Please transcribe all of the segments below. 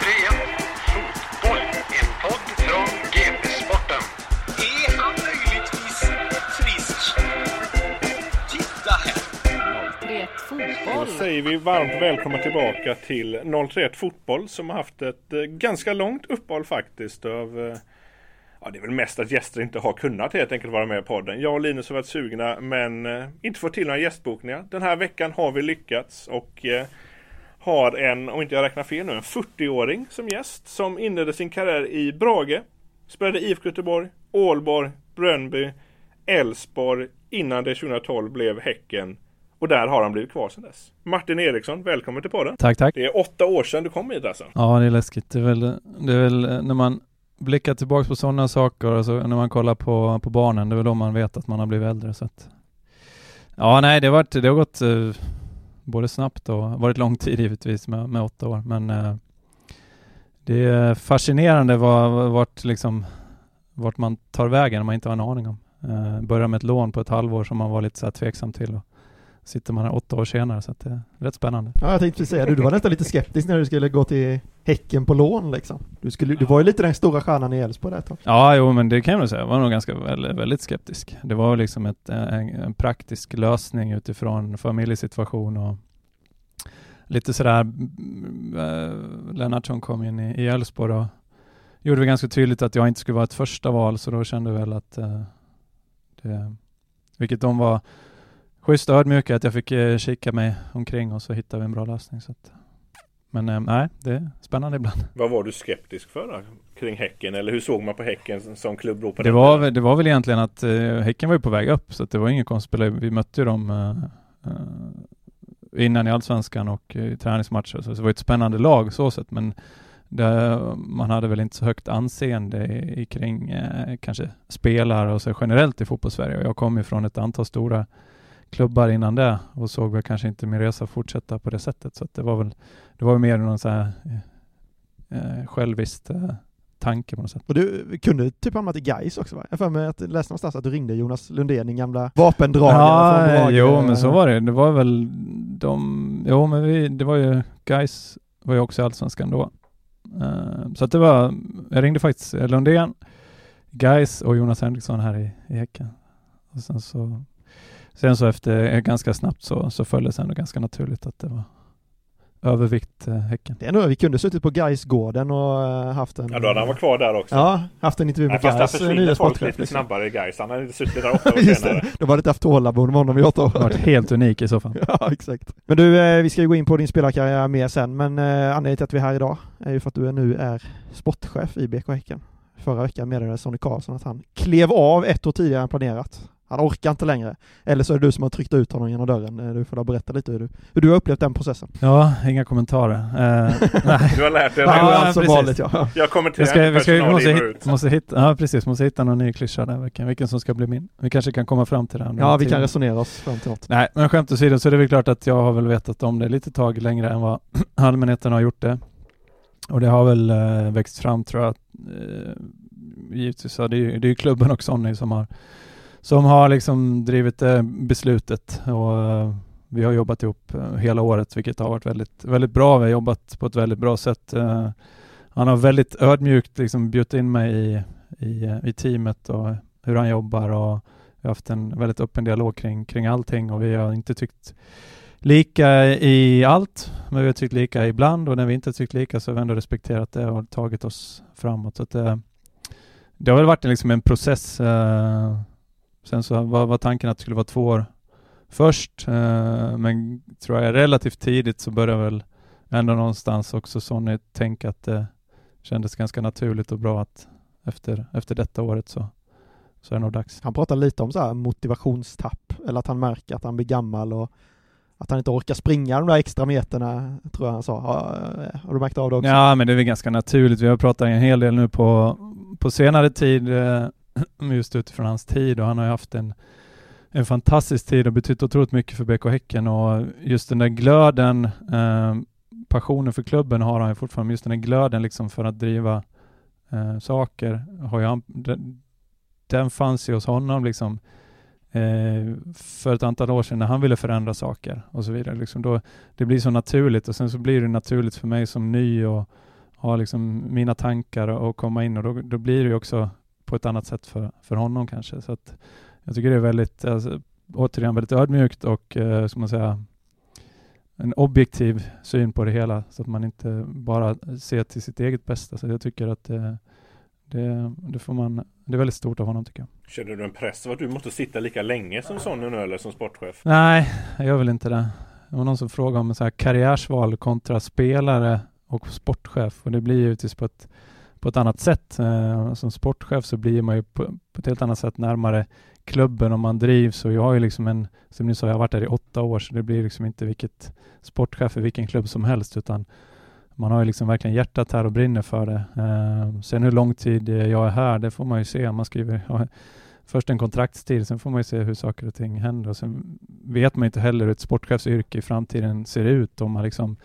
031 Fotboll, en podd från GP-sporten. Är han möjligtvis frisk? Titta här! 31 Då säger vi varmt välkomna tillbaka till 031 Fotboll som har haft ett eh, ganska långt uppehåll faktiskt av eh, Ja det är väl mest att gäster inte har kunnat helt enkelt vara med i podden. Jag och Linus har varit sugna men eh, inte fått till några gästbokningar. Den här veckan har vi lyckats och har en, om inte jag räknar fel nu, en 40-åring som gäst som inledde sin karriär i Brage. Spelade IFK Göteborg, Ålborg, Brönnby, Elfsborg innan det 2012 blev Häcken. Och där har han blivit kvar sedan dess. Martin Eriksson, välkommen till podden. Tack, tack. Det är åtta år sedan du kom hit alltså. Ja, det är läskigt. Det är väl, det är väl eh, när man blickar tillbaks på sådana saker och så när man kollar på, på barnen, det är väl då man vet att man har blivit äldre så att Ja, nej, det har, varit, det har gått eh, både snabbt och varit lång tid givetvis med, med åtta år, men eh, det är fascinerande vad, vart liksom vart man tar vägen man inte har en aning om. Eh, börjar med ett lån på ett halvår som man var lite så här tveksam till och sitter man här åtta år senare så att det är rätt spännande. Ja, jag tänkte precis säga det. Du var nästan lite skeptisk när du skulle gå till Häcken på lån liksom. Du, skulle, du var ju lite den stora stjärnan i Elfsborg där ett tag. Ja, jo, men det kan jag nog säga. Jag var nog ganska väldigt, väldigt skeptisk. Det var liksom ett, en, en praktisk lösning utifrån familjesituation och lite sådär, äh, Lennartsson kom in i Elfsborg och gjorde det ganska tydligt att jag inte skulle vara ett första val, så då kände jag väl att äh, det, vilket de var schysst ödmjuka, att jag fick eh, kika mig omkring och så hittade vi en bra lösning. Så att, men eh, nej, det är spännande ibland. Vad var du skeptisk för då? Kring Häcken? Eller hur såg man på Häcken som- klubb då på Det var, väl- det var väl egentligen att eh, Häcken var ju på väg upp, så att det var ingen konstigt. Vi mötte ju dem eh, eh, innan i Allsvenskan och i träningsmatcher, så det var ett spännande lag så sett, men det, man hade väl inte så högt anseende i, i kring eh, kanske spelare och så generellt i fotbollssverige. Och jag kom ju från ett antal stora klubbar innan det och såg väl kanske inte min resa fortsätta på det sättet. Så att det var väl, det var mer någon så här eh, eh, själviskt eh, tanke på något sätt. Och du kunde typ hamnat i Gais också va? Jag för mig att jag läste någonstans att du ringde Jonas Lundén, din gamla vapendragare Ja, Brage. jo men så var det. Det var väl de, jo men vi, det var ju, guys var ju också i Allsvenskan då. Eh, så att det var, jag ringde faktiskt Lundén, guys och Jonas Henriksson här i, i Häcken. Och sen så, sen så efter, eh, ganska snabbt så, så föll det ganska naturligt att det var övervikt eh, Häcken. Det är nog, vi kunde suttit på Gaisgården och eh, haft en... Ja, då hade han varit kvar där också. Ja, haft en intervju med fast där Gais försvinner folk lite Liksom. snabbare i Gais. Han hade suttit där åtta år Just senare. det, då var det inte haft tålamod med honom i åtta Det år. varit helt unik i så fall. Ja, exakt. Men du, eh, vi ska ju gå in på din spelarkarriär mer sen, men eh, anledningen till att vi är här idag är ju för att du är nu är sportchef i BK Häcken. Förra veckan meddelade Sonny Karlsson att han klev av ett år tidigare än planerat. Han orkar inte längre. Eller så är det du som har tryckt ut honom genom dörren. Eh, Du får då berätta lite hur du, hur du har upplevt den processen. Ja, inga kommentarer. Eh, nej. Du har lärt dig Ja, det. Ja, allt som precis. vanligt ja. Jag kommenterar Vi ska, vi ska, vi måste, hit, måste hitta, ja precis, måste hitta någon ny klyscha där, vilken, vilken som ska bli min. Vi kanske kan komma fram till det. Ja, vi kan tiden. resonera oss fram till något. Nej, men skämt åsido så är det väl klart att jag har väl vetat om det lite tag längre än vad allmänheten har gjort det. Och det har väl eh, växt fram tror jag. Eh, givetvis, så det är ju det är ju klubben och Sonny som har som har liksom drivit det beslutet och eh, vi har jobbat ihop eh, hela året vilket har varit väldigt, väldigt bra. Vi har jobbat på ett väldigt bra sätt. Han har väldigt ödmjukt liksom bjudit in mig i, i, i teamet och hur han jobbar och vi har haft en väldigt öppen dialog kring, kring allting och vi har inte tyckt lika i allt, men vi har tyckt lika ibland och när vi inte tyckt lika så har vi ändå respekterat det och tagit oss framåt. Så att det, det har väl varit liksom en process. Eh, sen så var, var tanken att det skulle vara två år först, eh, men tror jag relativt tidigt så började väl ändå någonstans också Sonny tänka att det kändes ganska naturligt och bra att efter, efter detta året så, så är det nog dags. Han pratar lite om så här motivationstapp, eller att han märker att han blir gammal och att han inte orkar springa de där extra meterna, tror jag han sa. Har, har du märkt av det också? Ja, men det är väl ganska naturligt. Vi har pratat en hel del nu på, på senare tid, eh, just utifrån hans tid och han har ju haft en, en fantastisk tid och betytt otroligt mycket för BK Häcken och just den där glöden, eh, passionen för klubben har han ju fortfarande, just den där glöden liksom för att driva eh, saker har ju han, den, den fanns ju hos honom liksom eh, för ett antal år sedan när han ville förändra saker och så vidare. Liksom då, det blir så naturligt och sen så blir det naturligt för mig som ny och, ha liksom mina tankar och komma in och då, då blir det ju också på ett annat sätt för, för honom kanske. Så att jag tycker det är väldigt, alltså, återigen väldigt ödmjukt och, eh, ska man säga, en objektiv syn på det hela så att man inte bara ser till sitt eget bästa. Så jag tycker att det, det, det får man, det är väldigt stort av honom tycker jag. Känner du en press att du måste sitta lika länge som Sonny nu eller som sportchef? Nej, jag gör väl inte det. Det var någon som frågade om så här karriärsval kontra spelare och sportchef och det blir givetvis på ett, på ett annat sätt. Eh, som sportchef så blir man ju på, på ett helt annat sätt närmare klubben om man drivs och jag har ju liksom en, som ni sa, jag har varit där i åtta år så det blir liksom inte vilket sportchef i vilken klubb som helst utan man har ju liksom verkligen hjärtat här och brinner för det. Eh, sen hur lång tid jag är här, det får man ju se. Man skriver ja, först en kontraktstid, sen får man ju se hur saker och ting händer och sen vet man inte heller hur ett sportchefsyrke i framtiden ser ut om man liksom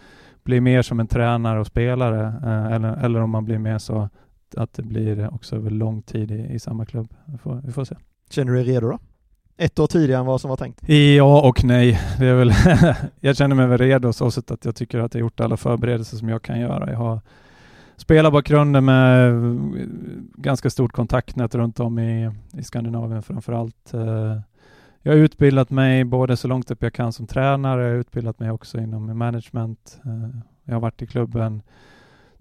blir mer som en tränare och spelare eh, eller, eller om man blir mer så att det blir också över lång tid i, i samma klubb. Vi får, vi får se. Känner du dig redo då? Ett år tidigare än vad som var tänkt? Ja och nej. Det är väl jag känner mig väl redo så sätt att jag tycker att jag gjort alla förberedelser som jag kan göra. Jag har spelarbakgrunden med ganska stort kontaktnät runt om i, i Skandinavien framför allt. Eh, jag har utbildat mig både så långt upp jag kan som tränare, jag har utbildat mig också inom management. Eh, jag har varit i klubben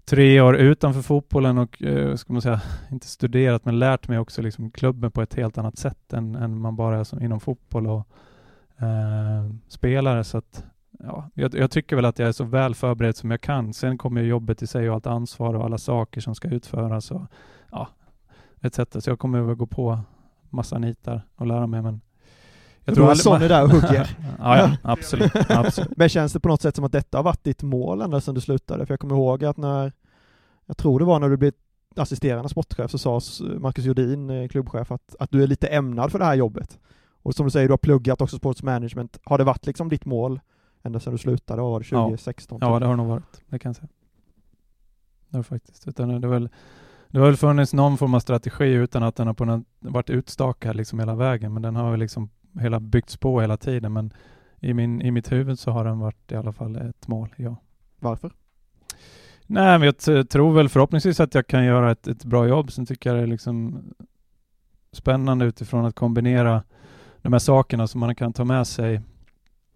tre år utanför fotbollen och, eh, ska man säga, inte studerat men lärt mig också liksom klubben på ett helt annat sätt än, än man bara är som inom fotboll och eh, spelare. Så att, ja, jag, jag, tycker väl att jag är så väl förberedd som jag kan. Sen kommer jobbet i sig och allt ansvar och alla saker som ska utföras och ja, etc. Så jag kommer väl gå på massa nitar och lära mig men jag tror att är där och hugger. ja, ja, absolut, absolut. Men känns det på något sätt som att detta har varit ditt mål ända sedan du slutade? För jag kommer ihåg att när, jag tror det var när du blev assisterande sportchef så sa Marcus Jodin, eh, klubbchef, att, att du är lite ämnad för det här jobbet. Och som du säger, du har pluggat också sportsmanagement. Har det varit liksom ditt mål ända sedan du slutade? Var det, 2016? Ja, ja det har nog varit. Det kan jag säga. Det har faktiskt. Utan det, väl, det har väl funnits någon form av strategi utan att den har på något, varit utstakad liksom hela vägen, men den har väl liksom hela byggts på hela tiden men i, min, i mitt huvud så har den varit i alla fall ett mål, ja. Varför? Nej, men jag tror väl förhoppningsvis att jag kan göra ett, ett bra jobb. Sen tycker jag det är liksom spännande utifrån att kombinera de här sakerna som man kan ta med sig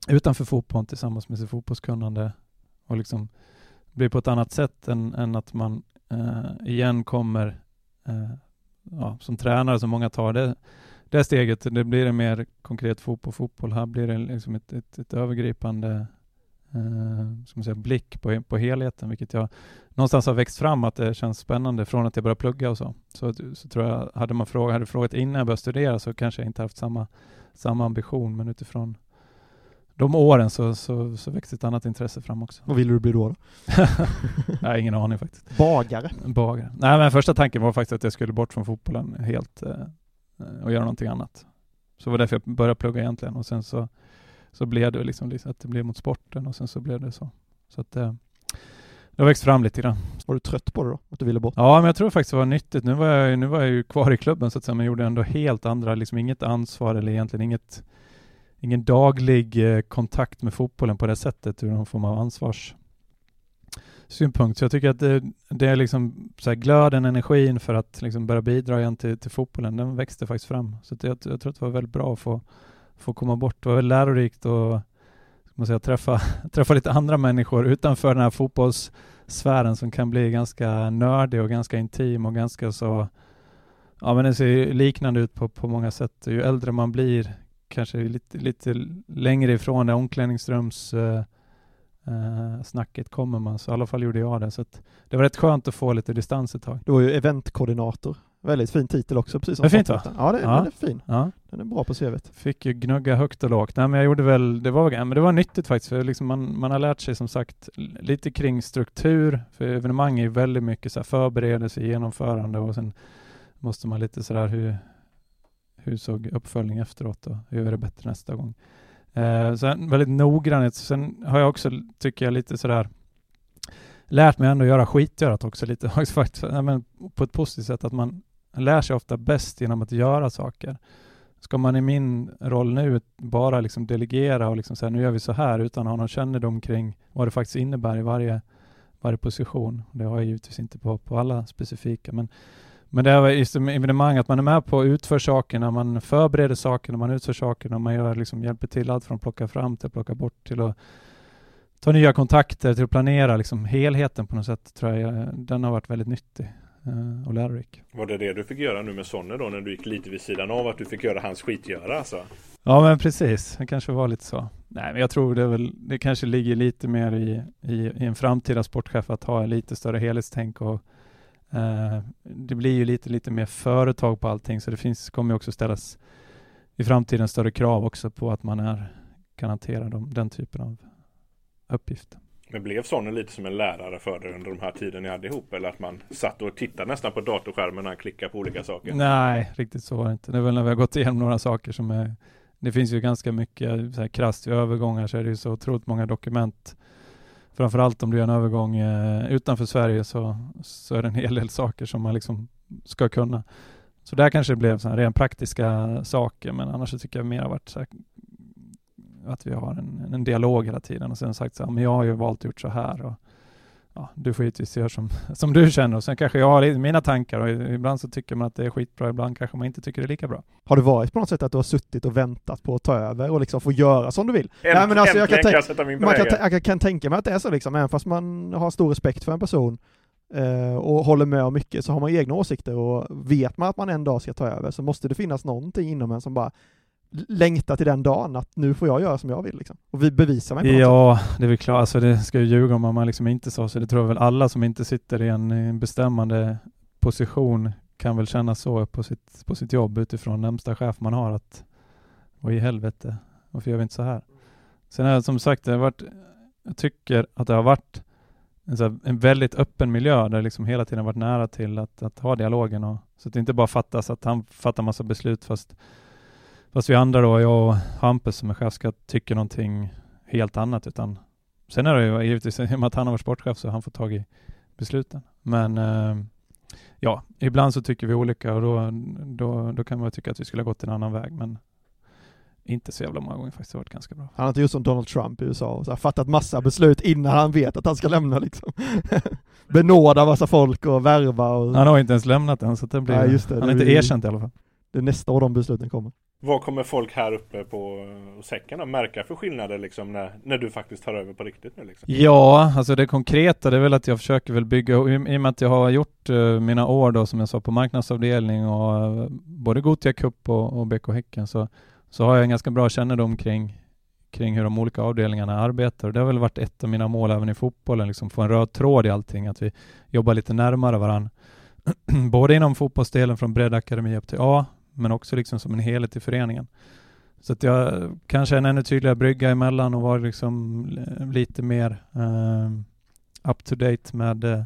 utanför fotbollen tillsammans med sitt fotbollskunnande och liksom bli på ett annat sätt än, än att man eh, igen kommer eh, ja, som tränare som många tar det det steget, det blir en mer konkret fotboll. fotboll. Här blir det liksom ett, ett, ett övergripande eh, man säga, blick på, på helheten, vilket jag någonstans har växt fram att det känns spännande från att jag började plugga och så. Så, så tror jag, hade man frågat, hade frågat innan jag började studera så kanske jag inte haft samma, samma ambition, men utifrån de åren så, så, så växte ett annat intresse fram också. Vad ville du bli då? då? jag har ingen aning faktiskt. Bagare? Bagare. Nej, men första tanken var faktiskt att jag skulle bort från fotbollen helt. Eh, och göra någonting annat. Så det var därför jag började plugga egentligen och sen så, så blev det liksom, liksom att det blev mot sporten och sen så blev det så. Så att eh, det har växt fram lite grann. Var du trött på det då? Att du ville bort? Ja, men jag tror faktiskt det var nyttigt. Nu var jag, nu var jag ju kvar i klubben så att säga, men gjorde ändå helt andra, liksom inget ansvar eller egentligen inget, ingen daglig eh, kontakt med fotbollen på det sättet ur någon form av ansvars synpunkt. Så jag tycker att det, det är liksom så här glöden, energin för att liksom börja bidra igen till, till fotbollen, den växte faktiskt fram. Så jag, jag tror att det var väldigt bra att få, få komma bort. Det var väldigt lärorikt och man säga, träffa, träffa lite andra människor utanför den här fotbollssfären som kan bli ganska nördig och ganska intim och ganska så Ja men det ser liknande ut på, på många sätt. Ju äldre man blir, kanske lite, lite längre ifrån det omklädningsrums eh, eh, snacket kommer man, så i alla fall gjorde jag det. Så det var rätt skönt att få lite distans ett tag. Du var ju eventkoordinator. Väldigt fin titel också, precis som det är fint va? Ja, det, ja. den är fin. Ja. Den är bra på CVt. Fick ju gnugga högt och lågt. Nej, men jag gjorde väl, det var, men det var nyttigt faktiskt, för liksom man, man har lärt sig som sagt lite kring struktur, för evenemang är ju väldigt mycket så här förberedelse, genomförande och sen måste man lite sådär hur, hur såg uppföljning efteråt och hur är det bättre nästa gång? Eh, sen väldigt noggrannhet. Sen har jag också, tycker jag, lite sådär lärt mig ändå göra skitgörat också lite faktiskt, men på ett positivt sätt att man lär sig ofta bäst genom att göra saker. Ska man i min roll nu bara liksom delegera och liksom säga nu gör vi så här utan att ha någon kännedom kring vad det faktiskt innebär i varje, varje position. Det har jag givetvis inte på, på alla specifika, men men det är just evenemang, att man är med på att utföra sakerna, man förbereder sakerna, man utför sakerna, man gör, liksom, hjälper till allt från plocka fram till plocka bort till att ta nya kontakter, till att planera liksom, helheten på något sätt, tror jag. Den har varit väldigt nyttig eh, och lärorik. Var det det du fick göra nu med Sonne då, när du gick lite vid sidan av, att du fick göra hans skitgöra alltså? Ja, men precis. Det kanske var lite så. Nej, men jag tror det, väl, det kanske ligger lite mer i, i, i en framtida sportchef att ha lite större helhetstänk och Uh, det blir ju lite, lite mer företag på allting, så det finns, kommer också ställas i framtiden större krav också på att man är, kan hantera dem, den typen av uppgifter. Men blev Sonny lite som en lärare för dig under de här tiden ni hade ihop? Eller att man satt och tittade nästan på datorskärmen när han klickade på olika saker? Nej, riktigt så var det inte. Det är väl när vi har gått igenom några saker som är det finns ju ganska mycket så här krasst i övergångar så är det ju så otroligt många dokument framförallt om du gör en övergång eh, utanför Sverige så, så är det en hel del saker som man liksom ska kunna. Så där kanske det blev så här rent praktiska saker, men annars så tycker jag mer har varit så här, att vi har en, en dialog hela tiden och sen sagt så här, men jag har ju valt att gjort så här och ja, du får givetvis göra som, som du känner och sen kanske jag har mina tankar och ibland så tycker man att det är skitbra, ibland kanske man inte tycker det är lika bra. Har det varit på något sätt att du har suttit och väntat på att ta över och liksom få göra som du vill? Änt, Nej, men alltså, jag, kan min man kan, jag kan tänka mig att det är så liksom, även fast man har stor respekt för en person eh, och håller med om mycket så har man egna åsikter och vet man att man en dag ska ta över så måste det finnas någonting inom en som bara längta till den dagen att nu får jag göra som jag vill liksom. Och vi bevisar mig på Ja, det är väl klart, alltså det ska ju ljuga om man liksom inte sa så. Det tror jag väl alla som inte sitter i en bestämmande position kan väl känna så på sitt, på sitt jobb utifrån närmsta chef man har att vad i helvete, varför gör vi inte så här? Sen är det som sagt, det har varit, jag tycker att det har varit en, så en väldigt öppen miljö där liksom hela tiden varit nära till att, att ha dialogen och så att det inte bara fattas att han fattar massa beslut fast Fast vi andra då, jag och Hampus som är chefskatt, tycker någonting helt annat. Utan sen är det ju givetvis, i och med att han har varit sportchef så har han fått tag i besluten. Men eh, ja, ibland så tycker vi olika och då, då, då kan man tycka att vi skulle ha gått en annan väg. Men inte så jävla många gånger faktiskt. Det har varit ganska bra. Han har inte gjort som Donald Trump i USA och så här, fattat massa beslut innan han vet att han ska lämna liksom. Benåda massa folk och värva och... Han har inte ens lämnat än så det blir... Nej, just det, han har inte erkänt i alla fall. Det är nästa år de besluten kommer. Vad kommer folk här uppe på eh, säcken att märka för skillnader liksom när, när du faktiskt tar över på riktigt nu? Liksom? Ja, alltså det konkreta det är väl att jag försöker väl bygga, i, och med att jag har gjort uh, mina år då som jag sa på marknadsavdelning och uh, både Gotia Cup och, och BK Häcken så, så har jag en ganska bra kännedom kring, kring hur de olika avdelningarna arbetar och det har väl varit ett av mina mål även i fotbollen, liksom få en röd tråd i allting, att vi jobbar lite närmare varandra. både inom fotbollsdelen från breddakademi upp till A, men också liksom som en helhet i föreningen. Så att jag kanske en ännu tydligare brygga emellan och var liksom eh, lite mer uh, up to date med uh,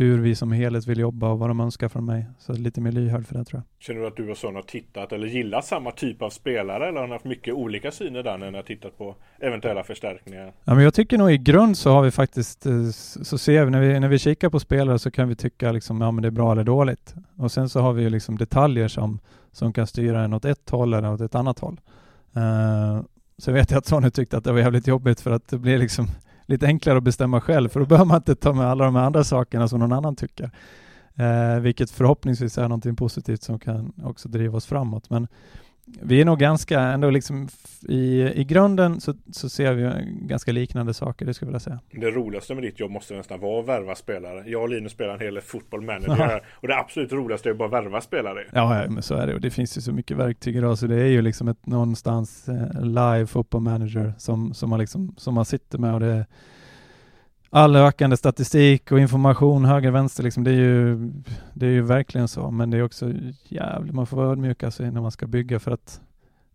hur vi som helhet vill jobba och vad de önskar från mig. Så lite mer lyhörd för det tror jag. Känner du att du och Son har tittat eller gillat samma typ av spelare eller har ni haft mycket olika syner där när ni har tittat på eventuella förstärkningar? Ja, men jag tycker nog i grund så har vi faktiskt, eh, så ser vi när vi, när vi kikar på spelare så kan vi tycka liksom, ja men det är bra eller dåligt. Och sen så har vi ju liksom detaljer som som kan styra en åt ett håll eller åt ett annat håll. Uh, så vet jag att Sonny tyckte att det var jävligt jobbigt för att det blir liksom lite enklare att bestämma själv för då behöver man inte ta med alla de andra sakerna som någon annan tycker. Eh, vilket förhoppningsvis är någonting positivt som kan också driva oss framåt. Men vi är nog ganska, ändå liksom i, i grunden så, så ser vi ganska liknande saker, det skulle jag vilja säga. Det roligaste med ditt jobb måste nästan vara att värva spelare. Jag och Linus spelar en hel fotboll manager och det absolut roligaste är bara att värva spelare. Ja, men så är det och det finns ju så mycket verktyg idag så det är ju liksom ett någonstans eh, live fotboll manager som, som, man liksom, som man sitter med och det all ökande statistik och information höger, vänster, liksom, det, är ju, det är ju verkligen så. Men det är också jävligt, man får ödmjuka sig när man ska bygga för att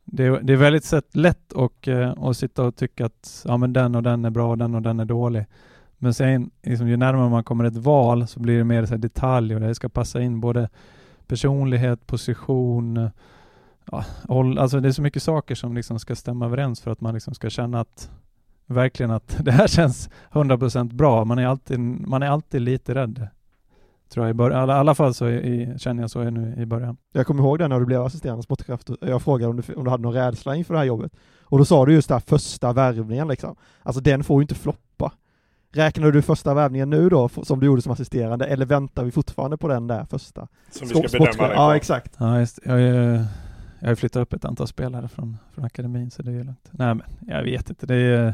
det är, det är väldigt sett lätt och, eh, att sitta och tycka att ja, men den och den är bra och den och den är dålig. Men sen liksom, ju närmare man kommer ett val så blir det mer så detalj och det ska passa in både personlighet, position, ja, alltså det är så mycket saker som liksom ska stämma överens för att man liksom ska känna att verkligen att det här känns 100% bra. Man är alltid, man är alltid lite rädd. Tror jag i början. I alla fall så i, känner jag så nu i början. Jag kommer ihåg det när du blev assisterande sportchef. Jag frågade om du, om du hade någon rädsla inför det här jobbet. Och då sa du just det här första värvningen liksom. Alltså den får ju inte floppa. Räknar du första värvningen nu då, som du gjorde som assisterande, eller väntar vi fortfarande på den där första? Som vi ska Sport- bedöma sportchef? den Ja, på. exakt. Ja, just, jag, är- jag har flyttat upp ett antal spelare från, från akademin så det är lugnt. Nej men jag vet inte. Det är,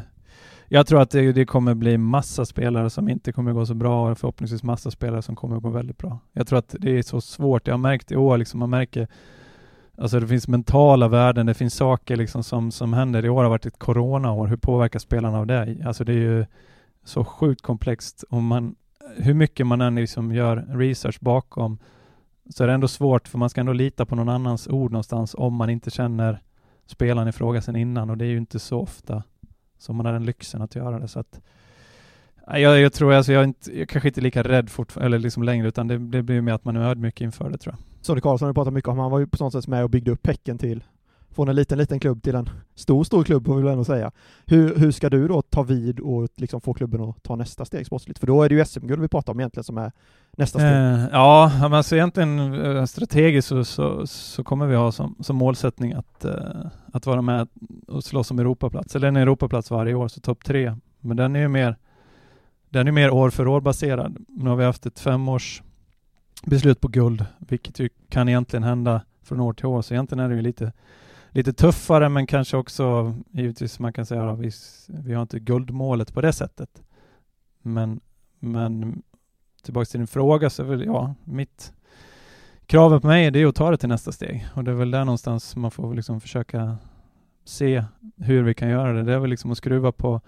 jag tror att det, det kommer bli massa spelare som inte kommer gå så bra och förhoppningsvis massa spelare som kommer gå väldigt bra. Jag tror att det är så svårt. Jag har märkt i år, liksom, man märker Alltså det finns mentala värden, det finns saker liksom som, som händer. I år har varit ett coronaår. Hur påverkar spelarna av det? Alltså det är ju så sjukt komplext. Om man, hur mycket man än liksom gör research bakom så är det ändå svårt för man ska ändå lita på någon annans ord någonstans om man inte känner spelaren i fråga sedan innan och det är ju inte så ofta som man har den lyxen att göra det så att jag, jag tror alltså jag är inte, jag kanske inte är lika rädd fortfarande, eller liksom längre utan det, det blir mer att man är ödmjuk inför det tror jag. Sonny Karlsson har vi pratat mycket om, han var ju på sånt sätt med och byggde upp Häcken till från en liten, liten klubb till en stor, stor klubb får vi väl ändå säga. Hur, hur ska du då ta vid och liksom få klubben att ta nästa steg sportsligt? För då är det ju SM-guld vi pratar om egentligen som är nästa steg. Eh, ja, men alltså egentligen eh, strategiskt så, så, så kommer vi ha som, som målsättning att, eh, att vara med och slåss om Europaplats, eller en Europaplats varje år, så topp tre. Men den är ju mer den är mer år för år baserad. Nu har vi haft ett femårs beslut på guld, vilket ju kan egentligen hända från år till år. Så egentligen är det ju lite, lite tuffare, men kanske också givetvis man kan säga att vi, vi har inte guldmålet på det sättet. Men, men tillbaka till din fråga så är väl, ja, mitt kravet på mig det är att ta det till nästa steg. Och det är väl där någonstans man får liksom försöka se hur vi kan göra det. Det är väl liksom att skruva på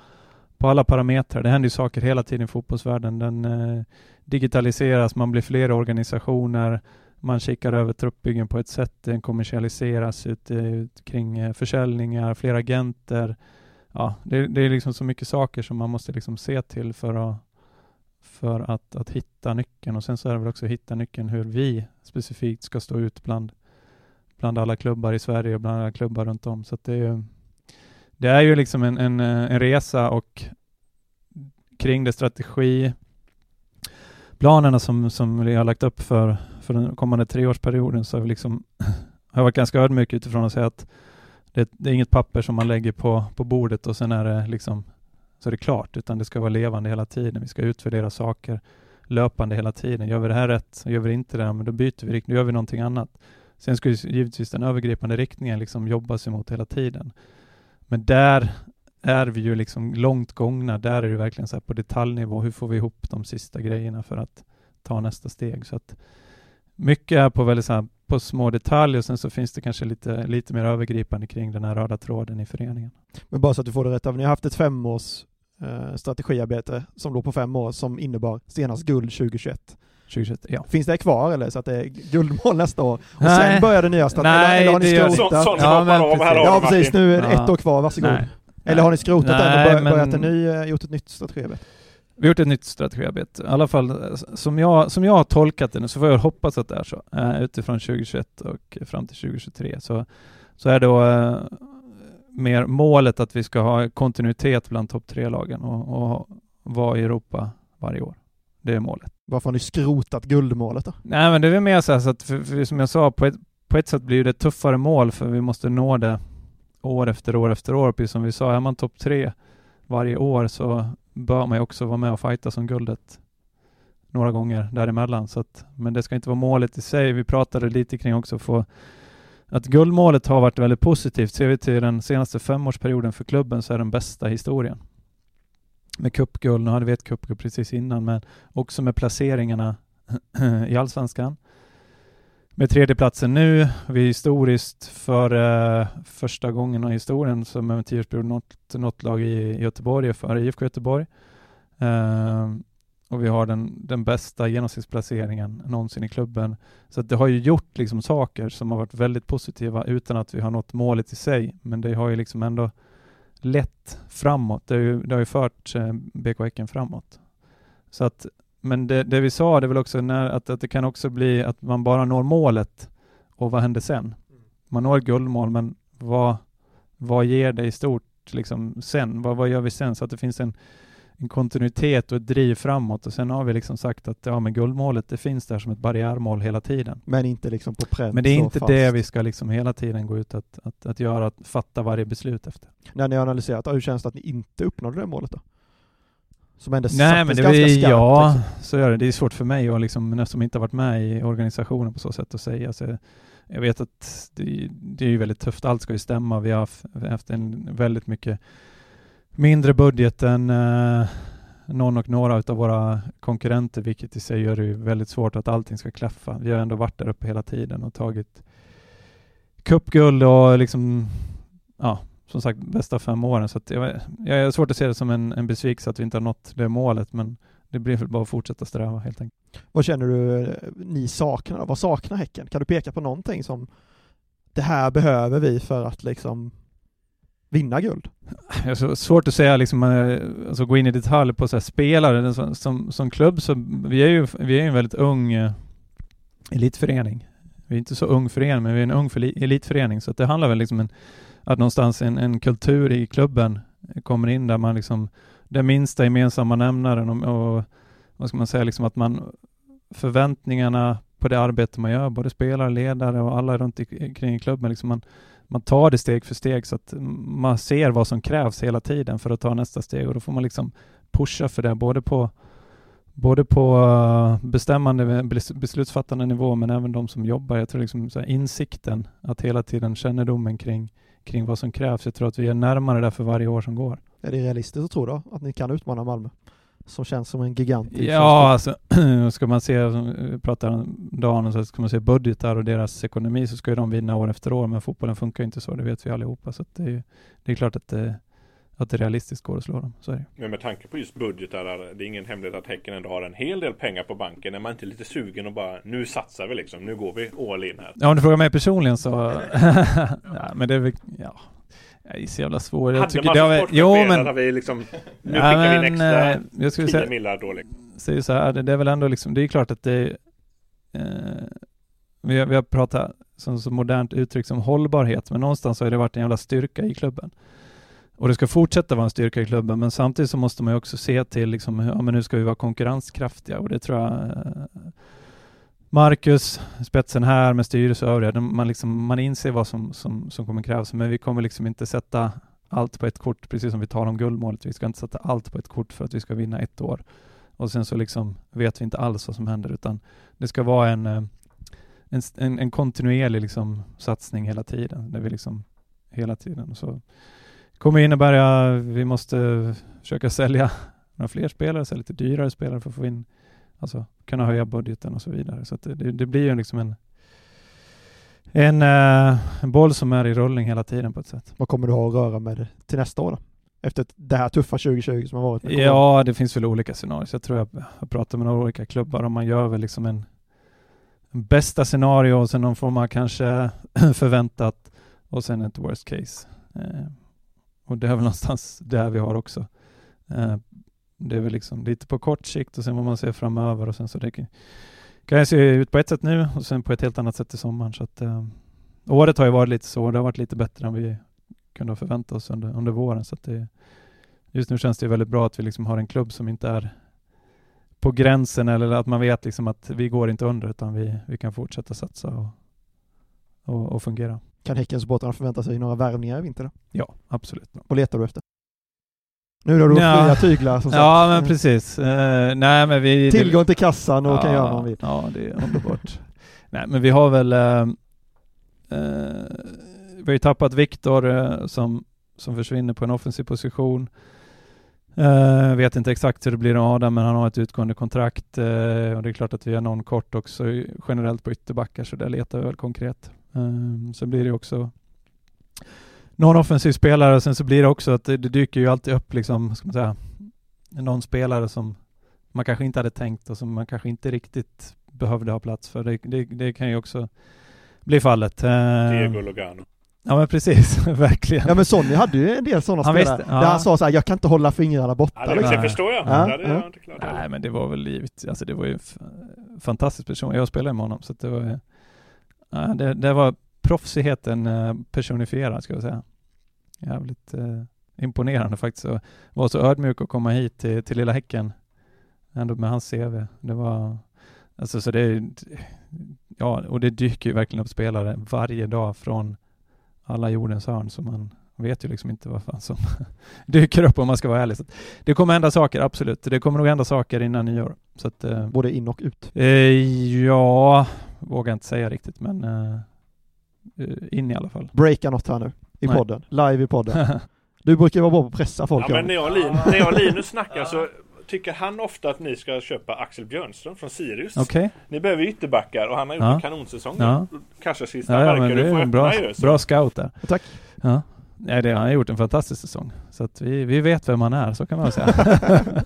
på alla parametrar. Det händer ju saker hela tiden i fotbollsvärlden. Den eh, digitaliseras, man blir fler organisationer, man kikar över truppbyggen på ett sätt, den kommersialiseras ut, eh, ut kring eh, försäljningar, fler agenter. Ja, det, det är liksom så mycket saker som man måste liksom se till för att för att, att hitta nyckeln och sen så är det väl också att hitta nyckeln hur vi specifikt ska stå ut bland, bland alla klubbar i Sverige och bland alla klubbar runt om. Så att det är ju, det är ju liksom en, en, en resa och kring det strategi planerna som, som vi har lagt upp för, för den kommande treårsperioden så har vi liksom har jag varit ganska ödmjuk utifrån att säga att det, det är inget papper som man lägger på, på bordet och sen är det liksom så är det klart, utan det ska vara levande hela tiden. Vi ska utvärdera saker löpande hela tiden. Gör vi det här rätt, gör vi det inte det, men då byter vi riktning, då gör vi någonting annat. Sen ska ju givetvis den övergripande riktningen liksom jobbas emot hela tiden. Men där är vi ju liksom långt gångna. Där är det verkligen så här på detaljnivå. Hur får vi ihop de sista grejerna för att ta nästa steg? Så att mycket är på väldigt så här, på små detaljer och sen så finns det kanske lite, lite mer övergripande kring den här röda tråden i föreningen. Men bara så att du får det rätt, ni har haft ett femårs eh, strategiarbete som låg på fem år som innebar senast guld 2021. 2021, ja. Finns det kvar eller så att det är guldmål nästa år? Och Nej. sen börjar det nya strategin? Nej, eller har ni det gör- skrotat? Så, sånt Ja, men här precis. har Ja precis, nu är det ett år kvar, varsågod. Nej. Eller har ni skrotat den Nej, och bör, men- börjat en ny, eh, gjort ett nytt strategiarbete? Vi har gjort ett nytt strategiarbete. I alla fall eh, som jag, som jag har tolkat det nu så får jag hoppas att det är så. Uh, utifrån 2021 och fram till 2023 så, så är då uh, mer målet att vi ska ha kontinuitet bland topp tre-lagen och, och vara i Europa varje år. Det är målet. Varför har ni skrotat guldmålet då? Nej men det är väl mer så här så att, för, för som jag sa, på ett, på ett sätt blir det ett tuffare mål för vi måste nå det år efter år efter år. Precis som vi sa, är man topp tre varje år så bör man ju också vara med och fighta som guldet några gånger däremellan. Så att, men det ska inte vara målet i sig. Vi pratade lite kring också få att guldmålet har varit väldigt positivt. Ser vi till den senaste femårsperioden för klubben så är den bästa historien. Med cupguld, nu hade vi ett cupguld precis innan, men också med placeringarna i Allsvenskan. Med tredjeplatsen nu, vi är historiskt för eh, första gången i historien som en tioårsperiod nått, nått lag i Göteborg för IFK Göteborg. Eh, och vi har den, den bästa genomsnittsplaceringen någonsin i klubben. Så att det har ju gjort liksom saker som har varit väldigt positiva utan att vi har nått målet i sig. Men det har ju liksom ändå lett framåt. Det har ju, det har ju fört eh, BK Häcken framåt. Så att men det, det vi sa, det är väl också när, att, att det kan också bli att man bara når målet och vad händer sen? Man når ett guldmål, men vad, vad ger det i stort liksom sen? Vad, vad gör vi sen? Så att det finns en, en kontinuitet och ett driv framåt och sen har vi liksom sagt att ja, men guldmålet det finns där som ett barriärmål hela tiden. Men inte liksom på pränt Men det är inte fast. det vi ska liksom hela tiden gå ut att, att, att göra, att fatta varje beslut efter. När ni har analyserat, hur känns det att ni inte uppnådde det målet då? Som ändå Nej men det ganska är, skarpt, ja, liksom. så är det. Det är svårt för mig att liksom, jag inte har varit med i organisationen på så sätt att säga. Så jag vet att det, det är ju väldigt tufft. Allt ska ju stämma. Vi vi har haft en väldigt mycket mindre budget än eh, någon och några utav våra konkurrenter, vilket i sig gör det ju väldigt svårt att allting ska klaffa. Vi har ändå varit där uppe hela tiden och tagit cupguld och liksom, ja, som sagt bästa fem åren. Så att jag, jag har svårt att se det som en, en besvikelse att vi inte har nått det målet, men det blir väl bara att fortsätta sträva helt enkelt. Vad känner du eh, ni saknar? Vad saknar Häcken? Kan du peka på någonting som det här behöver vi för att liksom vinna guld? Jag så svårt att säga, liksom, eh, alltså gå in i detalj på så här spelare. Som, som, som klubb så vi är ju vi är en väldigt ung eh, elitförening. Vi är inte så ung förening, men vi är en ung för- elitförening. Så att det handlar väl liksom en, att någonstans en, en kultur i klubben kommer in där man liksom, den minsta gemensamma nämnaren och, och vad ska man säga, liksom att man förväntningarna på det arbete man gör, både spelare, ledare och alla runt i, kring klubben, liksom man, man tar det steg för steg så att man ser vad som krävs hela tiden för att ta nästa steg och då får man liksom pusha för det både på både på eh, bestämmande beslutsfattande nivå men även de som jobbar. Jag tror liksom så här insikten att hela tiden kännedomen kring, kring vad som krävs. Jag tror att vi är närmare där för varje år som går. Är det realistiskt att tro då att ni kan utmana Malmö? Som känns som en gigant. i Ja, alltså ska man se, pratade om dagen, så ska man se budgetar och deras ekonomi så ska ju de vinna år efter år, men fotbollen funkar inte så, det vet vi allihopa. Så att det, är, det är klart att det, att det realistiskt går att slå dem, så är det. Men med tanke på just budgetar, det är ingen hemlighet att Häcken ändå har en hel del pengar på banken. Är man inte lite sugen och bara, nu satsar vi liksom, nu går vi all in här. Ja, om du frågar mig personligen så... ja, men det är väl... Ja. Det är så jävla svårt. Jag Hade tycker man som har, sportchef jo, men... har vi liksom, nu Ja, skickar vi en extra eh, jag skulle 10 säga, millar då liksom. säger så här, det, är väl ändå liksom, det är klart att det eh, vi, har, vi har pratat som så modernt uttryck som hållbarhet, men någonstans har det varit en jävla styrka i klubben. Och det ska fortsätta vara en styrka i klubben, men samtidigt så måste man ju också se till liksom, ja men nu ska vi vara konkurrenskraftiga och det tror jag eh, Marcus, spetsen här med styrelse och övriga, man, liksom, man inser vad som, som, som kommer krävas, men vi kommer liksom inte sätta allt på ett kort, precis som vi talar om guldmålet. Vi ska inte sätta allt på ett kort för att vi ska vinna ett år. Och sen så liksom vet vi inte alls vad som händer, utan det ska vara en, eh, en, en, en kontinuerlig liksom satsning hela tiden, där vi liksom hela tiden. Så kommer innebära, att vi måste försöka sälja några fler spelare, sälja lite dyrare spelare för att få in, alltså kunna höja budgeten och så vidare. Så det, det, blir ju liksom en en, eh, en boll som är i rullning hela tiden på ett sätt. Vad kommer du ha att röra med till nästa år då? Efter det här tuffa 2020 som har varit. Ja, det finns väl olika scenarier. Jag tror jag har pratat med några olika klubbar och man gör väl liksom en, en bästa scenario och sen någon form av kanske förväntat och sen ett worst case. Eh, och det är väl någonstans där vi har också. Eh, det är väl liksom lite på kort sikt och sen vad man ser framöver och sen så det kan, kan jag se ut på ett sätt nu och sen på ett helt annat sätt i sommaren. Så att, eh, året har ju varit lite så, det har varit lite bättre än vi kunde ha förväntat oss under, under våren. Så det, just nu känns det väldigt bra att vi liksom har en klubb som inte är på gränsen eller att man vet liksom att vi går inte under utan vi, vi kan fortsätta satsa och, och, och fungera. Kan Häckensupportrarna förvänta sig några värvningar i vinter? Ja, absolut. Vad letar du efter? Nu när du har Ja. fria tyglar som sagt. Ja, men precis. Eh, nej, men vi... Tillgång till kassan och ja, kan göra vad man vill. Ja, det är underbart. nej, men vi har väl... Eh, eh, vi har ju tappat Viktor som, som försvinner på en offensiv position. Uh, vet inte exakt hur det blir med Adam, men han har ett utgående kontrakt eh, och det är klart att vi har någon kort också generellt på ytterbackar, så där letar vi väl konkret. Uh, så blir det också någon offensiv spelare och sen så blir det också att det, det dyker ju alltid upp liksom, ska man säga, någon spelare som man kanske inte hade tänkt och som man kanske inte riktigt behövde ha plats för. Det, det, det kan ju också bli fallet. Eh, Diego Lugano. Ja men precis, verkligen. Ja men Sonny hade ju en del sådana Han spelare. visste, ja. Där han sa så här, jag kan inte hålla fingrarna borta. Ja, det, liksom. förstår jag. Ja, det ja. jag. Nej men det var väl livet, alltså det var ju f- fantastisk person. Jag spelade med honom så att det var ju- ja, det, det var proffsigheten eh, personifierad ska jag säga. Jävligt eh, imponerande faktiskt. Och var så ödmjuk att komma hit till, till lilla Häcken. Ändå med hans CV. Det var, alltså så det ja och det dyker ju verkligen upp spelare varje dag från alla jordens hörn som man, vet ju liksom inte vad fan som dyker upp om man ska vara ärlig. Så att det kommer hända saker, absolut. Det kommer nog hända saker innan nyår. Så att, eh, Både in och ut. eh, ja, vågar inte säga riktigt men eh, in i alla fall. Breaka något här nu i Nej. podden. Live i podden. Du brukar vara bra på att pressa folk. Ja, men när jag, Lin, när jag och Linus snackar så tycker han ofta att ni ska köpa Axel Björnström från Sirius. Okej, Ni behöver ytterbackar och han har gjort Ja. en kanonsäsong. Ja. Kassakistan ja, ja, verkar men du det få är en öppna bra, ju. bra scout där. Tack. Ja. Nej, det, han har gjort en fantastisk säsong. Så att vi, vi vet vem han är, så kan man säga.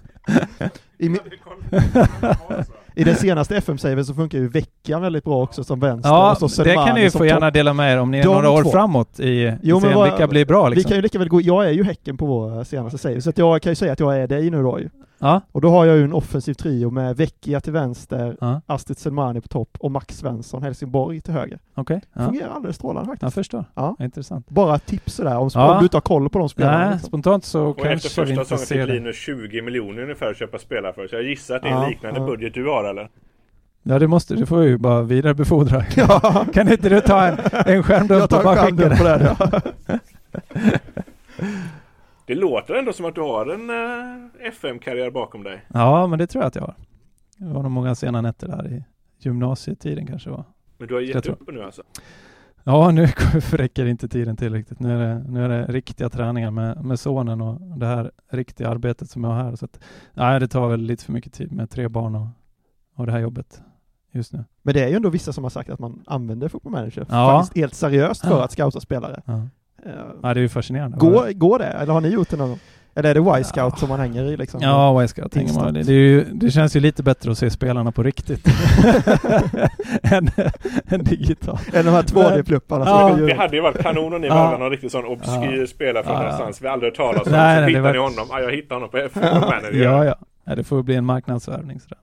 I, mi- I den senaste FM-saven så funkar ju veckan väldigt bra också som vänster. ja, och så det kan Selmani ni ju få gärna dela med er om ni är De några år två. framåt i Jo, men vad- vilka blir bra Vi liksom. kan ju lika väl gå, jag är ju Häcken på vår senaste save, så att jag kan ju säga att jag är dig nu då ju. Ja, Och då har jag ju en offensiv trio med Vecchia till vänster, ja Astrid Selmani på topp och Max Svensson, Helsingborg till höger. okej. Ja. Fungerar alldeles strålande faktiskt. Jag förstår. Ja. Intressant. Bara ett tips sådär, om, Ja. om du inte har koll på de spelarna. Nej, liksom. spontant så Och efter kanske vi första inte säsongen ser fick det. Linus 20 miljoner ungefär att köpa spelare för. Så jag gissar att det är Ja, en liknande ja. budget du har eller? Ja, det måste du får ju bara vidarebefordra. Ja, kan inte du ta en, en skärmdump och bara skicka skärmdump på det. Ja. Det låter ändå som att du har en eh, FM-karriär bakom dig. Ja, men det tror jag att jag har. Det var nog många sena nätter där i gymnasietiden kanske var. Men du har gett upp nu alltså? Ja, nu räcker inte tiden till riktigt. Nu är det, nu är det riktiga träningar med, med sonen och det här riktiga arbetet som jag har här. Så att, nej, det tar väl lite för mycket tid med tre barn och, och det här jobbet just nu. Men det är ju ändå vissa som har sagt att man använder Football Manager Ja. faktiskt helt seriöst för Ja. att scouta spelare. Ja, ja det är ju fascinerande. Går, går det? Eller har ni gjort det någon gång? Eller är det Y-scout Ja. som man hänger i liksom? Ja, tänka mig. Instant. Det, ju, det känns ju lite bättre att se spelarna på riktigt än, än digitalt. Eller de här 2D-plupparna som Ja. Det hade ju varit kanon om ni Ja. värvade någon riktigt sån obskyr Ja. spelare från Ja, någonstans vi aldrig hört talas om. Nej, så hittar ni var- honom. Ja, jag hittade honom på Manager. Ja, ja. ja. Det får bli en marknadsvärvning sådär.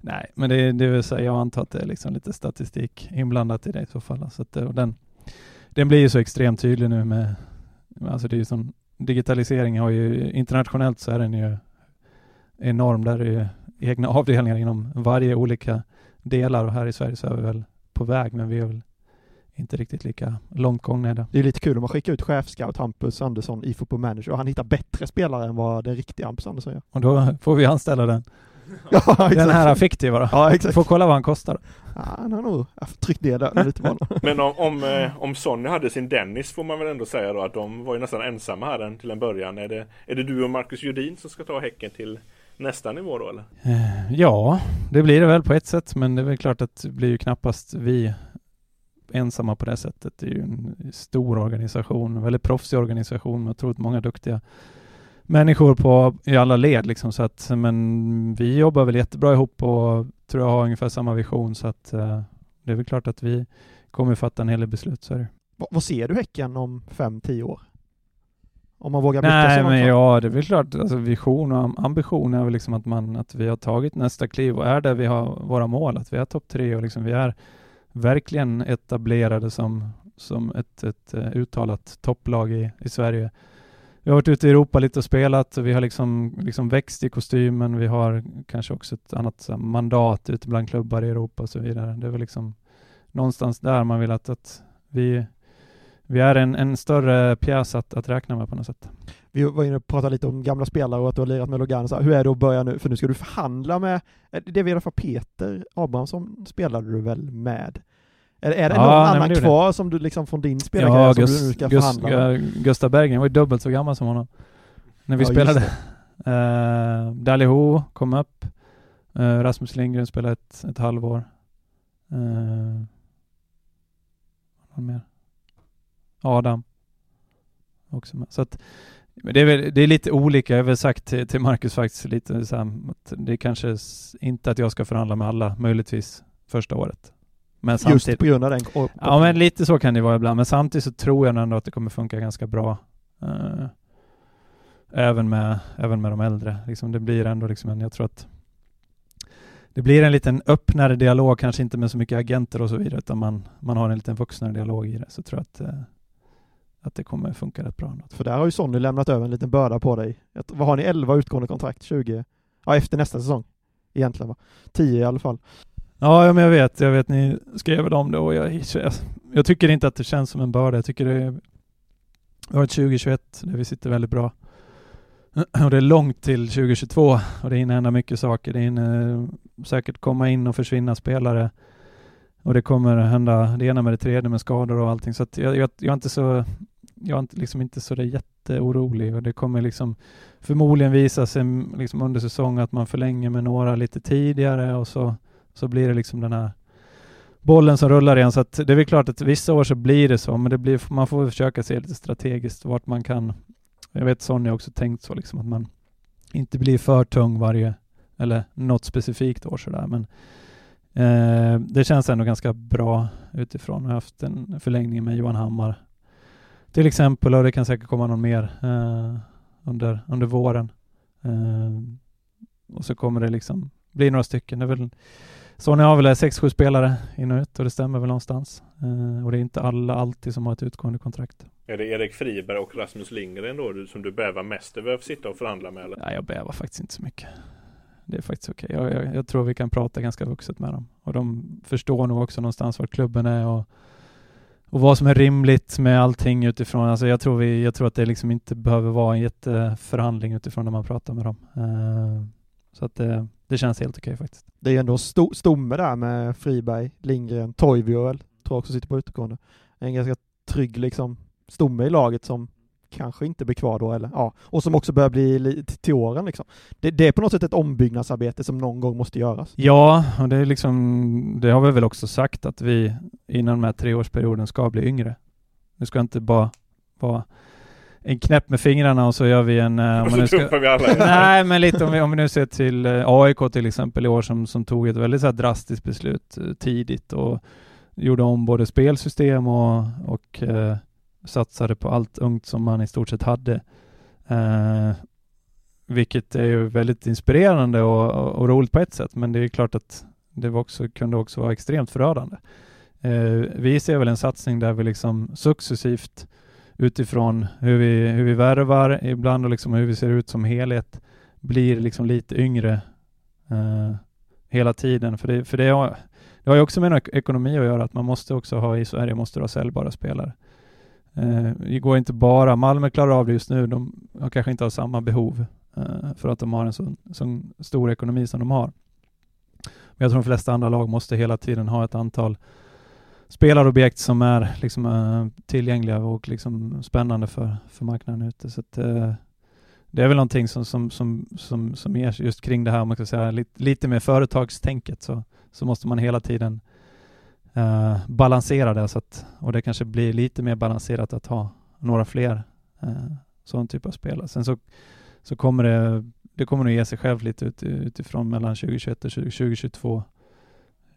Nej, men det, det vill säga, jag antar att det är liksom lite statistik inblandat i det i så fall. Så att, det- och den, den blir ju så extremt tydlig nu med, alltså det är ju som, digitalisering har ju, internationellt så är den ju enorm. Där är ju egna avdelningar inom varje olika delar och här i Sverige så är vi väl på väg, men vi är väl inte riktigt lika långt gångna i det. Det är lite kul om man skickar ut chefscout Hampus Andersson i Football Manager och han hittar bättre spelare än vad den riktiga Hampus Andersson gör. Och då får vi anställa den, Ja, exakt. den här fiktiva då. Ja, Vi exakt. får kolla vad han kostar. Ja, han har nog tryckt ner den lite på honom. Men om, om, eh, om Sonny hade sin Dennis får man väl ändå säga då att de var ju nästan ensamma här till en början. Är det, är det du och Marcus Judin som ska ta Häcken till nästa nivå då eller? Eh, Ja, det blir det väl på ett sätt, men det är väl klart att det blir ju knappast vi ensamma på det sättet. Det är ju en stor organisation, en väldigt proffsig organisation med otroligt många duktiga människor på, i alla led liksom. Så att, men vi jobbar väl jättebra ihop och tror jag har ungefär samma vision så att eh, det är väl klart att vi kommer fatta en hel del beslut. Så är det. Vad, vad ser du Häcken om fem, tio år? Om man vågar blicka Nej långt men ja, det är väl klart, alltså vision och am- ambition är väl liksom att man, att vi har tagit nästa kliv och är där vi har våra mål, att vi är topp tre och liksom vi är verkligen etablerade som, som ett, ett eh, uttalat topplag i, i Sverige. Vi har varit ute i Europa lite och spelat och vi har liksom, liksom växt i kostymen. Vi har kanske också ett annat så här, mandat ute bland klubbar i Europa och så vidare. Det är väl liksom någonstans där man vill att, att vi, vi är en, en större pjäs att, att räkna med på något sätt. Vi var inne och pratade lite om gamla spelare och att du har lirat med Logan. Så här, hur är det att börja nu? För nu ska du förhandla med, eh, det är i alla fall Peter Abrahamsson spelade du väl med? Eller är det Ja, någon nej, annan det kvar som du liksom från din spelarkarriär Ja, som Gus, du nu ska Gus, förhandla med? Gustav Berggren var ju dubbelt så gammal som honom. När vi Ja, spelade. det. Uh, Daliho kom upp. Eh, Rasmus Lindgren spelade ett, ett halvår. Uh, vad mer? Adam. Också med. Så att, det, är väl, det är lite olika. Jag har väl sagt till, till Marcus faktiskt lite så här, att det är kanske inte att jag ska förhandla med alla, möjligtvis första året. Men Just samtidigt, på grund av den. och- Ja men lite så kan det vara ibland, men samtidigt så tror jag ändå att det kommer funka ganska bra. eh, även, med, även med de äldre. Liksom det blir ändå liksom en, jag tror att det blir en liten öppnare dialog, kanske inte med så mycket agenter och så vidare, utan man, man har en liten vuxnare dialog i det. Så tror jag att, eh, att det kommer funka rätt bra. ändå. För där har ju Sonny lämnat över en liten börda på dig. Vad har ni? 11 utgående kontrakt? 20? Ja, efter nästa säsong. Egentligen va? 10 i alla fall. Ja, men jag vet, jag vet, ni skrev väl om det och jag, jag, jag tycker inte att det känns som en börda. Jag tycker det är, Vi har ett 2021 där vi sitter väldigt bra. Och det är långt till 2022 och det hinner hända mycket saker. Det hinner eh, säkert komma in och försvinna spelare. Och det kommer hända det ena med det tredje med skador och allting. Så att jag, jag, jag är inte så jag är inte, liksom inte så där jätteorolig och det kommer liksom förmodligen visa sig mm, liksom under säsong att man förlänger med några lite tidigare och så, så blir det liksom den här bollen som rullar igen. Så att det är väl klart att vissa år så blir det så, men det blir, man får försöka se lite strategiskt vart man kan. Jag vet Sonja också tänkt så liksom att man inte blir för tung varje, eller något specifikt år sådär, men eh, det känns ändå ganska bra utifrån. Jag har haft en förlängning med Johan Hammar till exempel, och det kan säkert komma någon mer eh, under, under våren. Eh, och så kommer det liksom bli några stycken. Det är väl, Sony har väl 6-7 spelare in och ut och det stämmer väl någonstans. Eh, och det är inte alla alltid som har ett utgående kontrakt. Är det Erik Friberg och Rasmus Lindgren då som du bävar mest över att sitta och förhandla med? Eller? Nej, jag bävar faktiskt inte så mycket. Det är faktiskt okej. Okay. Jag, jag, jag, tror vi kan prata ganska vuxet med dem. Och de förstår nog också någonstans vart klubben är och och vad som är rimligt med allting utifrån. Alltså jag tror, vi, jag tror att det liksom inte behöver vara en jätteförhandling utifrån när man pratar med dem. Uh, så att det, det känns helt okej faktiskt. Det är ju ändå sto, stomme där med Friberg, Lindgren, Toivio tror jag också sitter på utegående. En ganska trygg liksom stomme i laget som kanske inte blir kvar då eller ja, och som också börjar bli till åren liksom. Det, det, är på något sätt ett ombyggnadsarbete som någon gång måste göras. Ja, och det är liksom, det har vi väl också sagt att vi innan den här treårsperioden ska bli yngre. Det ska inte bara vara en knäpp med fingrarna och så gör vi en... Eh, om man nu ska, vi alla. nej, men lite om vi, om vi nu ser till eh, AIK till exempel i år som, som tog ett väldigt så drastiskt beslut eh, tidigt och gjorde om både spelsystem och, och eh, satsade på allt ungt som man i stort sett hade. Eh, vilket är ju väldigt inspirerande och, och, och, roligt på ett sätt, men det är klart att det också, kunde också vara extremt förödande. Eh, vi ser väl en satsning där vi liksom successivt utifrån hur vi, hur vi värvar ibland och liksom hur vi ser ut som helhet blir liksom lite yngre eh, hela tiden. För, det, för det, har, det har ju också med ekonomi att göra, att man måste också ha i Sverige måste ha säljbara spelare. Eh, det går inte bara, Malmö klarar av det just nu, de har kanske inte har samma behov eh, för att de har en så, så stor ekonomi som de har. Men jag tror de flesta andra lag måste hela tiden ha ett antal spelarobjekt som är liksom, uh, tillgängliga och liksom spännande för, för marknaden ute. Så att, uh, det är väl någonting som, som, som, som, som ger just kring det här, om man ska säga lite, lite mer företagstänket så, så måste man hela tiden uh, balansera det så att, och det kanske blir lite mer balanserat att ha några fler uh, sån typ av spelare. Sen så, så kommer det, det kommer nog ge sig själv lite ut, utifrån mellan 2021 och 2022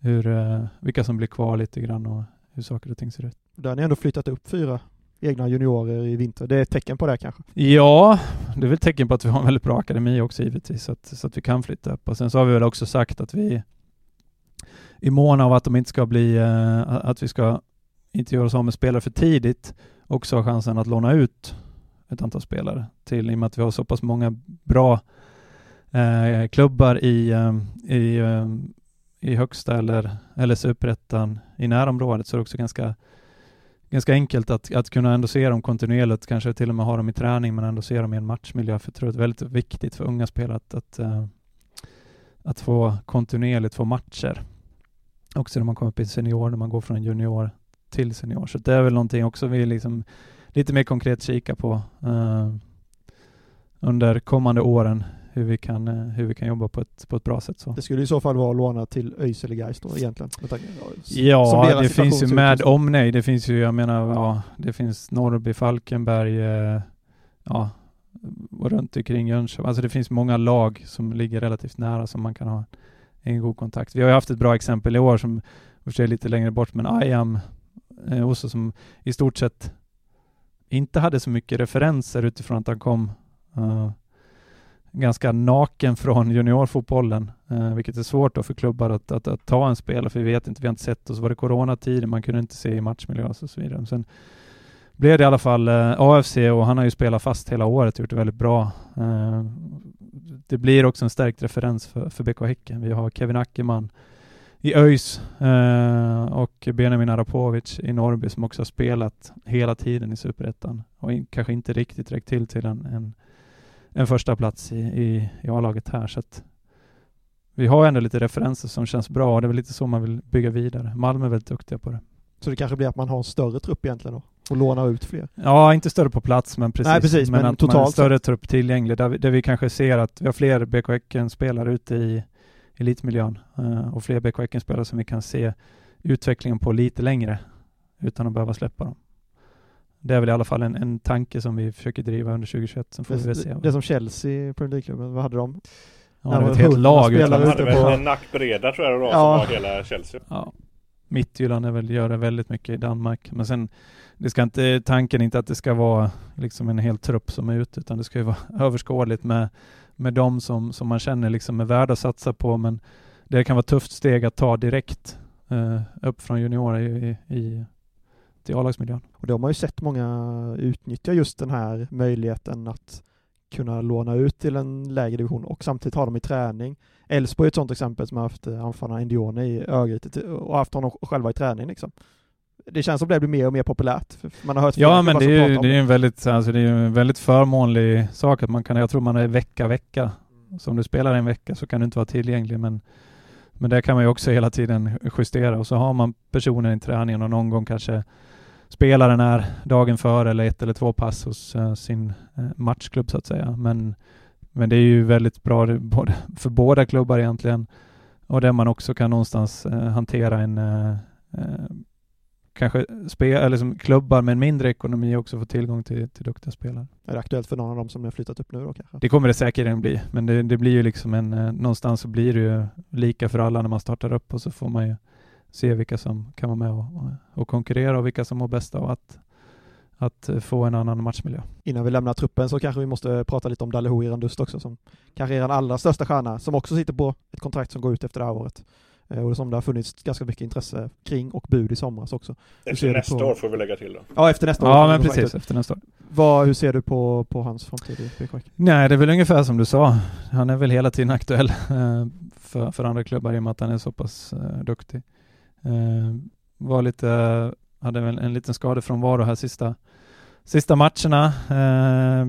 hur, uh, vilka som blir kvar lite grann och hur saker och ting ser ut. Där har ni ändå flyttat upp fyra egna juniorer i vinter. Det är ett tecken på det kanske? Ja, det är väl ett tecken på att vi har en väldigt bra akademi också givetvis, så att, så att vi kan flytta upp. Och sen så har vi väl också sagt att vi i mån av att de inte ska bli, uh, att vi ska inte göra oss av med spelare för tidigt, också ha chansen att låna ut ett antal spelare till, i och med att vi har så pass många bra uh, klubbar i, uh, i, i högsta eller, eller superettan i närområdet, så är det också ganska ganska enkelt att, att kunna ändå se dem kontinuerligt, kanske till och med ha dem i träning men ändå se dem i en matchmiljö. För jag tror att det är väldigt viktigt för unga spelare att, att, eh, att få kontinuerligt få matcher också när man kommer upp i senior, när man går från junior till senior. Så det är väl någonting också vi liksom lite mer konkret kika på uh, under kommande åren hur vi kan, uh, hur vi kan jobba på ett, på ett bra sätt. Så. Det skulle i så fall vara att låna till ÖIS eller Gais då egentligen? Ja, det finns ju med omnejd. Det finns ju, jag menar, ja, det finns Norrby, Falkenberg, uh, ja, och runt omkring Jönköping. Alltså det finns många lag som ligger relativt nära som man kan ha en god kontakt. Vi har ju haft ett bra exempel i år som för är lite längre bort, men IAM eh, också som i stort sett inte hade så mycket referenser utifrån att han kom uh, ganska naken från juniorfotbollen, eh, vilket är svårt då för klubbar att, att, att, ta en spelare, för vi vet inte, vi har inte sett och så var det coronatider, man kunde inte se i matchmiljö och så vidare. Sen blev det i alla fall eh, AFC och han har ju spelat fast hela året, gjort det väldigt bra eh, det blir också en stärkt referens för, för BK Häcken. Vi har Kevin Ackerman i ÖIS eh, och Benjamin Arapovic i Norrby som också har spelat hela tiden i Superettan och in, kanske inte riktigt räckt till till en, en, en första plats i, i, i A-laget här. Så att vi har ändå lite referenser som känns bra och det är väl lite så man vill bygga vidare. Malmö är väldigt duktiga på det. Så det kanske blir att man har en större trupp egentligen då? Och lånar ut fler? Ja, inte större på plats men precis. Nej, precis, men att man har totalt en större trupp tillgänglig där vi, där vi kanske ser att vi har fler BK Häcken-spelare ute i elitmiljön eh, och fler BK Häcken-spelare som vi kan se utvecklingen på lite längre utan att behöva släppa dem. Det är väl i alla fall en, en tanke som vi försöker driva under 2021. Sen får vi väl se. Det, det som Chelsea, Premier League-klubben, vad hade de? Ja, det det var ett helt lag. De hade ute väl på- en nackbreda tror jag det var Ja. som var hela Chelsea. Ja. Midtjylland är väl, gör det väldigt mycket i Danmark. Men sen, det ska inte, tanken är inte att det ska vara liksom en hel trupp som är ute, utan det ska ju vara överskådligt med, med de som, som man känner liksom är värda att satsa på. Men det kan vara ett tufft steg att ta direkt eh, upp från juniorer i, i, till A-lagsmiljön. Och då har man ju sett många utnyttja just den här möjligheten att kunna låna ut till en lägre division och samtidigt ha dem i träning. Elfsborg är ett sådant exempel som har haft eh, anfallaren Indione i Örgryte och haft honom själva i träning liksom. Det känns som det blir mer och mer populärt. Man har hört Ja, men det är, ju, det är en väldigt, alltså det är en väldigt förmånlig sak att man kan, jag tror man är vecka, vecka. Så om du spelar en vecka så kan du inte vara tillgänglig, men, men det kan man ju också hela tiden justera och så har man personen i träningen och någon gång kanske spelaren är dagen före eller ett eller två pass hos eh, sin eh, matchklubb så att säga. Men, men det är ju väldigt bra för båda klubbar egentligen och där man också kan någonstans eh, hantera en kanske spe, eller som klubbar med en mindre ekonomi också får tillgång till, till duktiga spelare. Är det aktuellt för någon av dem som har flyttat upp nu då kanske? Det kommer det säkerligen bli, men det, det blir ju liksom en, någonstans så blir det ju lika för alla när man startar upp och så får man ju se vilka som kan vara med och, och, och konkurrera och vilka som mår bäst av att, att få en annan matchmiljö. Innan vi lämnar truppen så kanske vi måste prata lite om Dalleho Irandust också som kanske är den allra största stjärna som också sitter på ett kontrakt som går ut efter det här året. Eh, Och som det har funnits ganska mycket intresse kring och bud i somras också. Efter nästa på- år får vi lägga till då. Ja, efter nästa år. Ja, men precis, efter nästa år. Vad, hur ser du på, på hans framtid i BK? Nej, det är väl ungefär som du sa. Han är väl hela tiden aktuell eh, för, för andra klubbar i och med att han är så pass eh, duktig. Eh, var lite, hade väl en liten skadefrånvaro här sista, sista matcherna. Eh,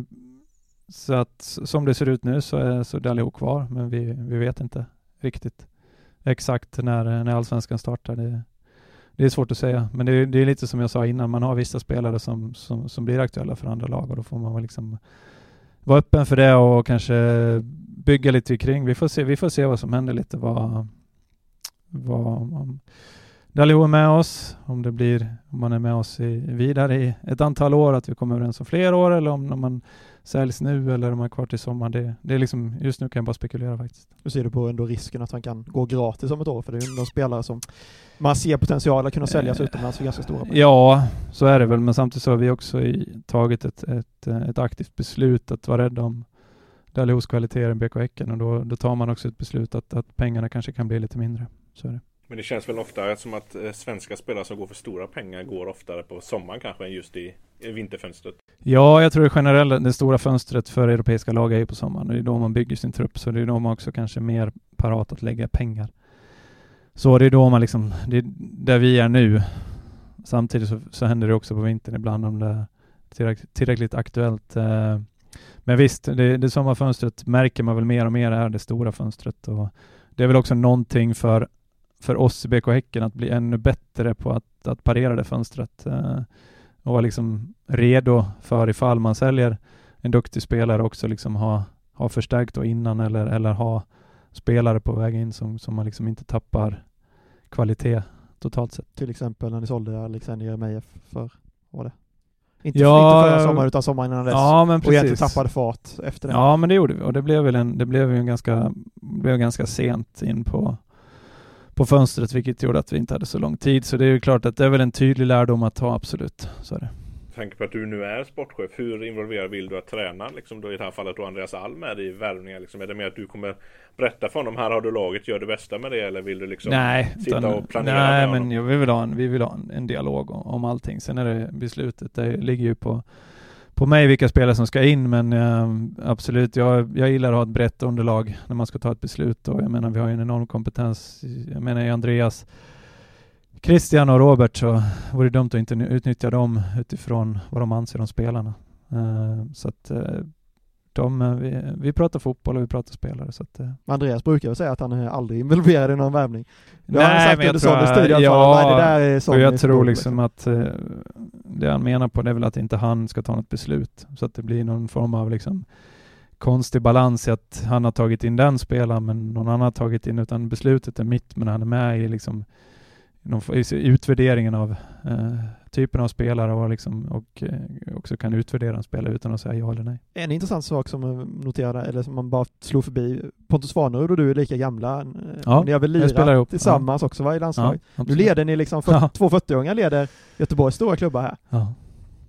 så att som det ser ut nu så är så är kvar, men vi, vi vet inte riktigt exakt när, när allsvenskan startar. Det, det är svårt att säga, men det, är- det är lite som jag sa innan, man har vissa spelare som, som, som blir aktuella för andra lag och då får man väl liksom vara öppen för det och kanske bygga lite kring. Vi får se, vi får se vad som händer lite. Vad, vad, om Dalio är med oss, om det blir, om man är med oss i, vidare i ett antal år, att vi kommer överens om fler år eller om när man säljs nu eller om man är kvar till sommaren. Det, det är liksom, just nu kan jag bara spekulera faktiskt. Hur ser du på ändå risken att han kan gå gratis om ett år? För det är ju någon spelare som man ser potential att kunna säljas Eh, utomlands för ganska stora. Ja, så är det väl, men samtidigt så har vi också i, tagit ett, ett, ett aktivt beslut att vara rädda om Dalios kvaliteter i BK Häcken och då, då tar man också ett beslut att, att pengarna kanske kan bli lite mindre. Så är det. Men det känns väl ofta som att eh, svenska spelare som går för stora pengar går oftare på sommaren kanske än just i, vinterfönstret. Ja, jag tror det generella, det stora fönstret för europeiska lag är ju på sommaren. Det är då man bygger sin trupp, så det är då man också kanske är mer parat att lägga pengar. Så det är då man liksom, det är där vi är nu. Samtidigt så, så händer det också på vintern ibland om det är tillräckligt, tillräckligt aktuellt. Eh, Men visst, det, det sommarfönstret märker man väl mer och mer är det stora fönstret och det är väl också någonting för, för oss i BK Häcken att bli ännu bättre på att, att parera det fönstret. Eh, och vara liksom redo för ifall man säljer en duktig spelare också liksom ha, ha förstärkt då innan eller, eller ha spelare på väg in som, som man liksom inte tappar kvalitet totalt sett. Till exempel när ni sålde Alexander Jeremejeff för, var det? Inte, Ja, inte förra sommaren utan sommaren innan dess. Ja, men och egentligen tappade fart efter det. Ja, men det gjorde vi och det blev väl en, det blev ju en ganska, blev ganska sent in på, på fönstret, vilket gjorde att vi inte hade så lång tid. Så det är ju klart att det är väl en tydlig lärdom att ta, absolut. Så är det. Tanke på att du nu är sportchef, hur involverad vill du att träna liksom då i det här fallet då Andreas Alm är i värvningar? Liksom, är det mer att du kommer berätta för honom, här har du laget, gör det bästa med det eller vill du liksom nej, sitta och planera nej med men honom? jag, vi vill ha en, vi vill ha en, en dialog om, om allting. Sen är det beslutet, det ligger ju på, på mig vilka spelare som ska in men eh, absolut, jag, jag gillar att ha ett brett underlag när man ska ta ett beslut och jag menar vi har ju en enorm kompetens. Jag menar i Andreas, Christian och Robert så vore det dumt att inte utnyttja dem utifrån vad de anser om spelarna. Eh, så att eh, eh, vi, vi pratar fotboll och vi pratar spelare. Så att, eh. Andreas brukar väl säga att han är aldrig involverad i någon värvning. Det har han Nej, sagt men jag under tror, ja. Nej, det där är och Sonny jag tror liksom att eh, det han menar på det är väl att inte han ska ta något beslut. Så att det blir någon form av liksom konstig balans i att han har tagit in den spelaren men någon annan har tagit in, utan beslutet är mitt men han är med i liksom i utvärderingen av eh, typen av spelare och, liksom, och eh, också kan utvärdera en spelare utan att säga ja eller nej. En intressant sak som noterade, eller som man bara slog förbi, Pontus Svanerud och du är lika gamla. Ja, ni har väl lirat tillsammans också va, i landslag? nu absolut. leder ni liksom, för, Ja. två 40-åringar leder Göteborgs stora klubbar här. Ja.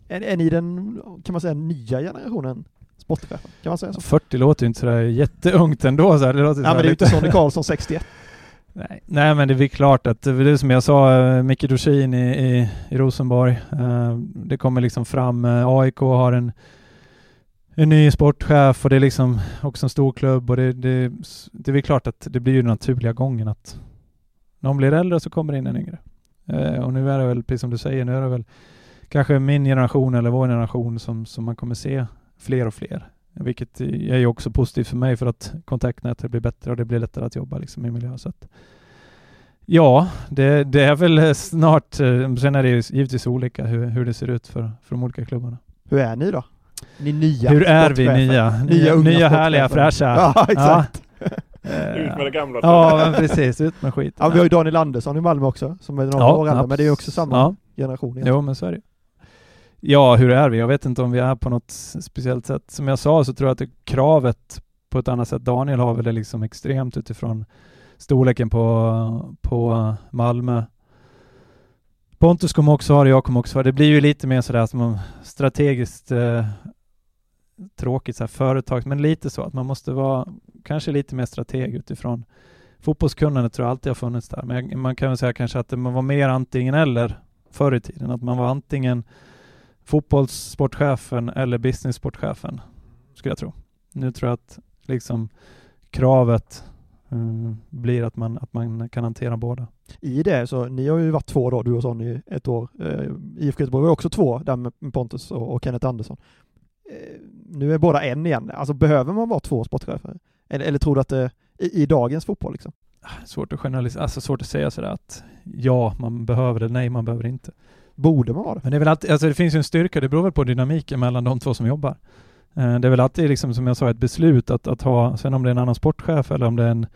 Är, är ni den, kan man säga, nya generationen sportchefer? Kan man säga så? 40 låter ju inte sådär jätteungt ändå. Så här. Det låter Ja men det är ju inte Sonny Karlsson 61. Nej, nej men det är väl klart att det är som jag sa, eh, Micke Dorsin i, i, i Rosenborg. Eh, det kommer liksom fram, eh, AIK har en, en ny sportchef och det är liksom också en stor klubb och det, det, det är väl klart att det blir ju den naturliga gången att någon blir äldre så kommer det in en yngre. Och nu är det väl, precis som du säger, nu är det väl kanske min generation eller vår generation som, som man kommer se fler och fler. Vilket är ju också positivt för mig för att kontaktnätet blir bättre och det blir lättare att jobba liksom i miljö. Så att, ja, det, det är väl snart, eh, sen är det ju givetvis olika hur, hur det ser ut för, för de olika klubbarna. Hur är ni då? Ni nya hur är vi nya? Nya, Nya, nya härliga, fräscha. Ja, exakt. Eh, Ut med det gamla. Ja, men precis. Ut med skiten. Ja, vi har ju Daniel Andersson i Malmö också, som är några Ja, år äldre, men det är ju också samma ja. generation egentligen. Jo, men så är det Ja, hur är vi? Jag vet inte om vi är på något speciellt sätt. Som jag sa så tror jag att det, kravet på ett annat sätt, Daniel har väl det liksom extremt utifrån storleken på, på Malmö. Pontus kommer också ha det, jag kommer också ha det. Det blir ju lite mer sådär som strategiskt eh, tråkigt så här företag, men lite så att man måste vara kanske lite mer strateg utifrån fotbollskunnandet tror jag alltid har funnits där. Men jag, man kan väl säga kanske att man var mer antingen eller förr i tiden. Att man var antingen fotbollssportchefen eller businesssportchefen, skulle jag tro. Nu tror jag att liksom kravet mm, blir att man, att man kan hantera båda. I det, så ni har ju varit två då, du och Sonny, ett år. Eh, IFK Göteborg var också två, där med Pontus och, och Kenneth Andersson. Eh, nu är båda en igen. Alltså behöver man vara två sportchefer? Eller, eller tror du att det, i, i dagens fotboll liksom? Svårt att generalisera, alltså svårt att säga sådär att ja, man behöver det, nej, man behöver inte. Borde man vara det? Men det är väl alltid, alltså det finns ju en styrka, det beror väl på dynamiken mellan de två som jobbar. Eh, det är väl alltid liksom som jag sa ett beslut att, att ha, sen om det är en annan sportchef eller om det är en,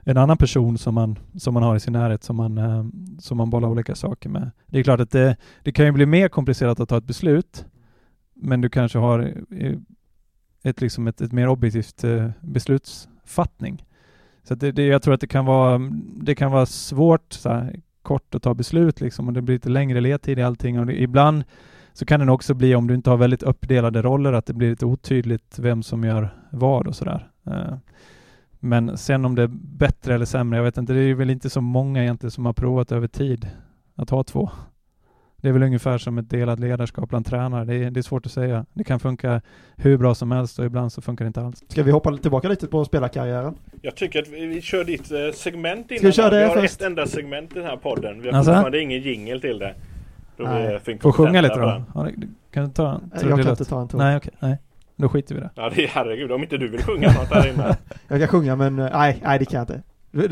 en annan person som man, som man har i sin närhet som man, eh, som man bollar olika saker med. Det är klart att det, det kan ju bli mer komplicerat att ta ett beslut, men du kanske har eh, ett, liksom ett, ett mer objektivt beslutsfattning. Så att det, det, jag tror att det kan vara, det kan vara svårt så här, kort att ta beslut liksom och det blir lite längre ledtid i allting och det, ibland så kan det också bli om du inte har väldigt uppdelade roller att det blir lite otydligt vem som gör vad och sådär. Eh, men sen om det är bättre eller sämre, jag vet inte, det är väl inte så många egentligen som har provat över tid att ha två. Det är väl ungefär som ett delat ledarskap bland tränare. Det är, det är svårt att säga. Det kan funka hur bra som helst och ibland så funkar det inte alls. Ska vi hoppa tillbaka lite på spelarkarriären? Jag tycker att vi, vi kör ditt eh, segment innan. Ska vi köra det vi har först? ett enda segment i den här podden. Vi har Alltså? fortfarande ingen jingle till det. Får sjunga lite då? Ja, kan du ta en? Jag kan inte ta en ton. Nej, okej. nej. Då skiter vi i det. Ja, det är herregud. Om inte du vill sjunga något här inne. Jag kan sjunga men eh, nej, nej det kan jag inte.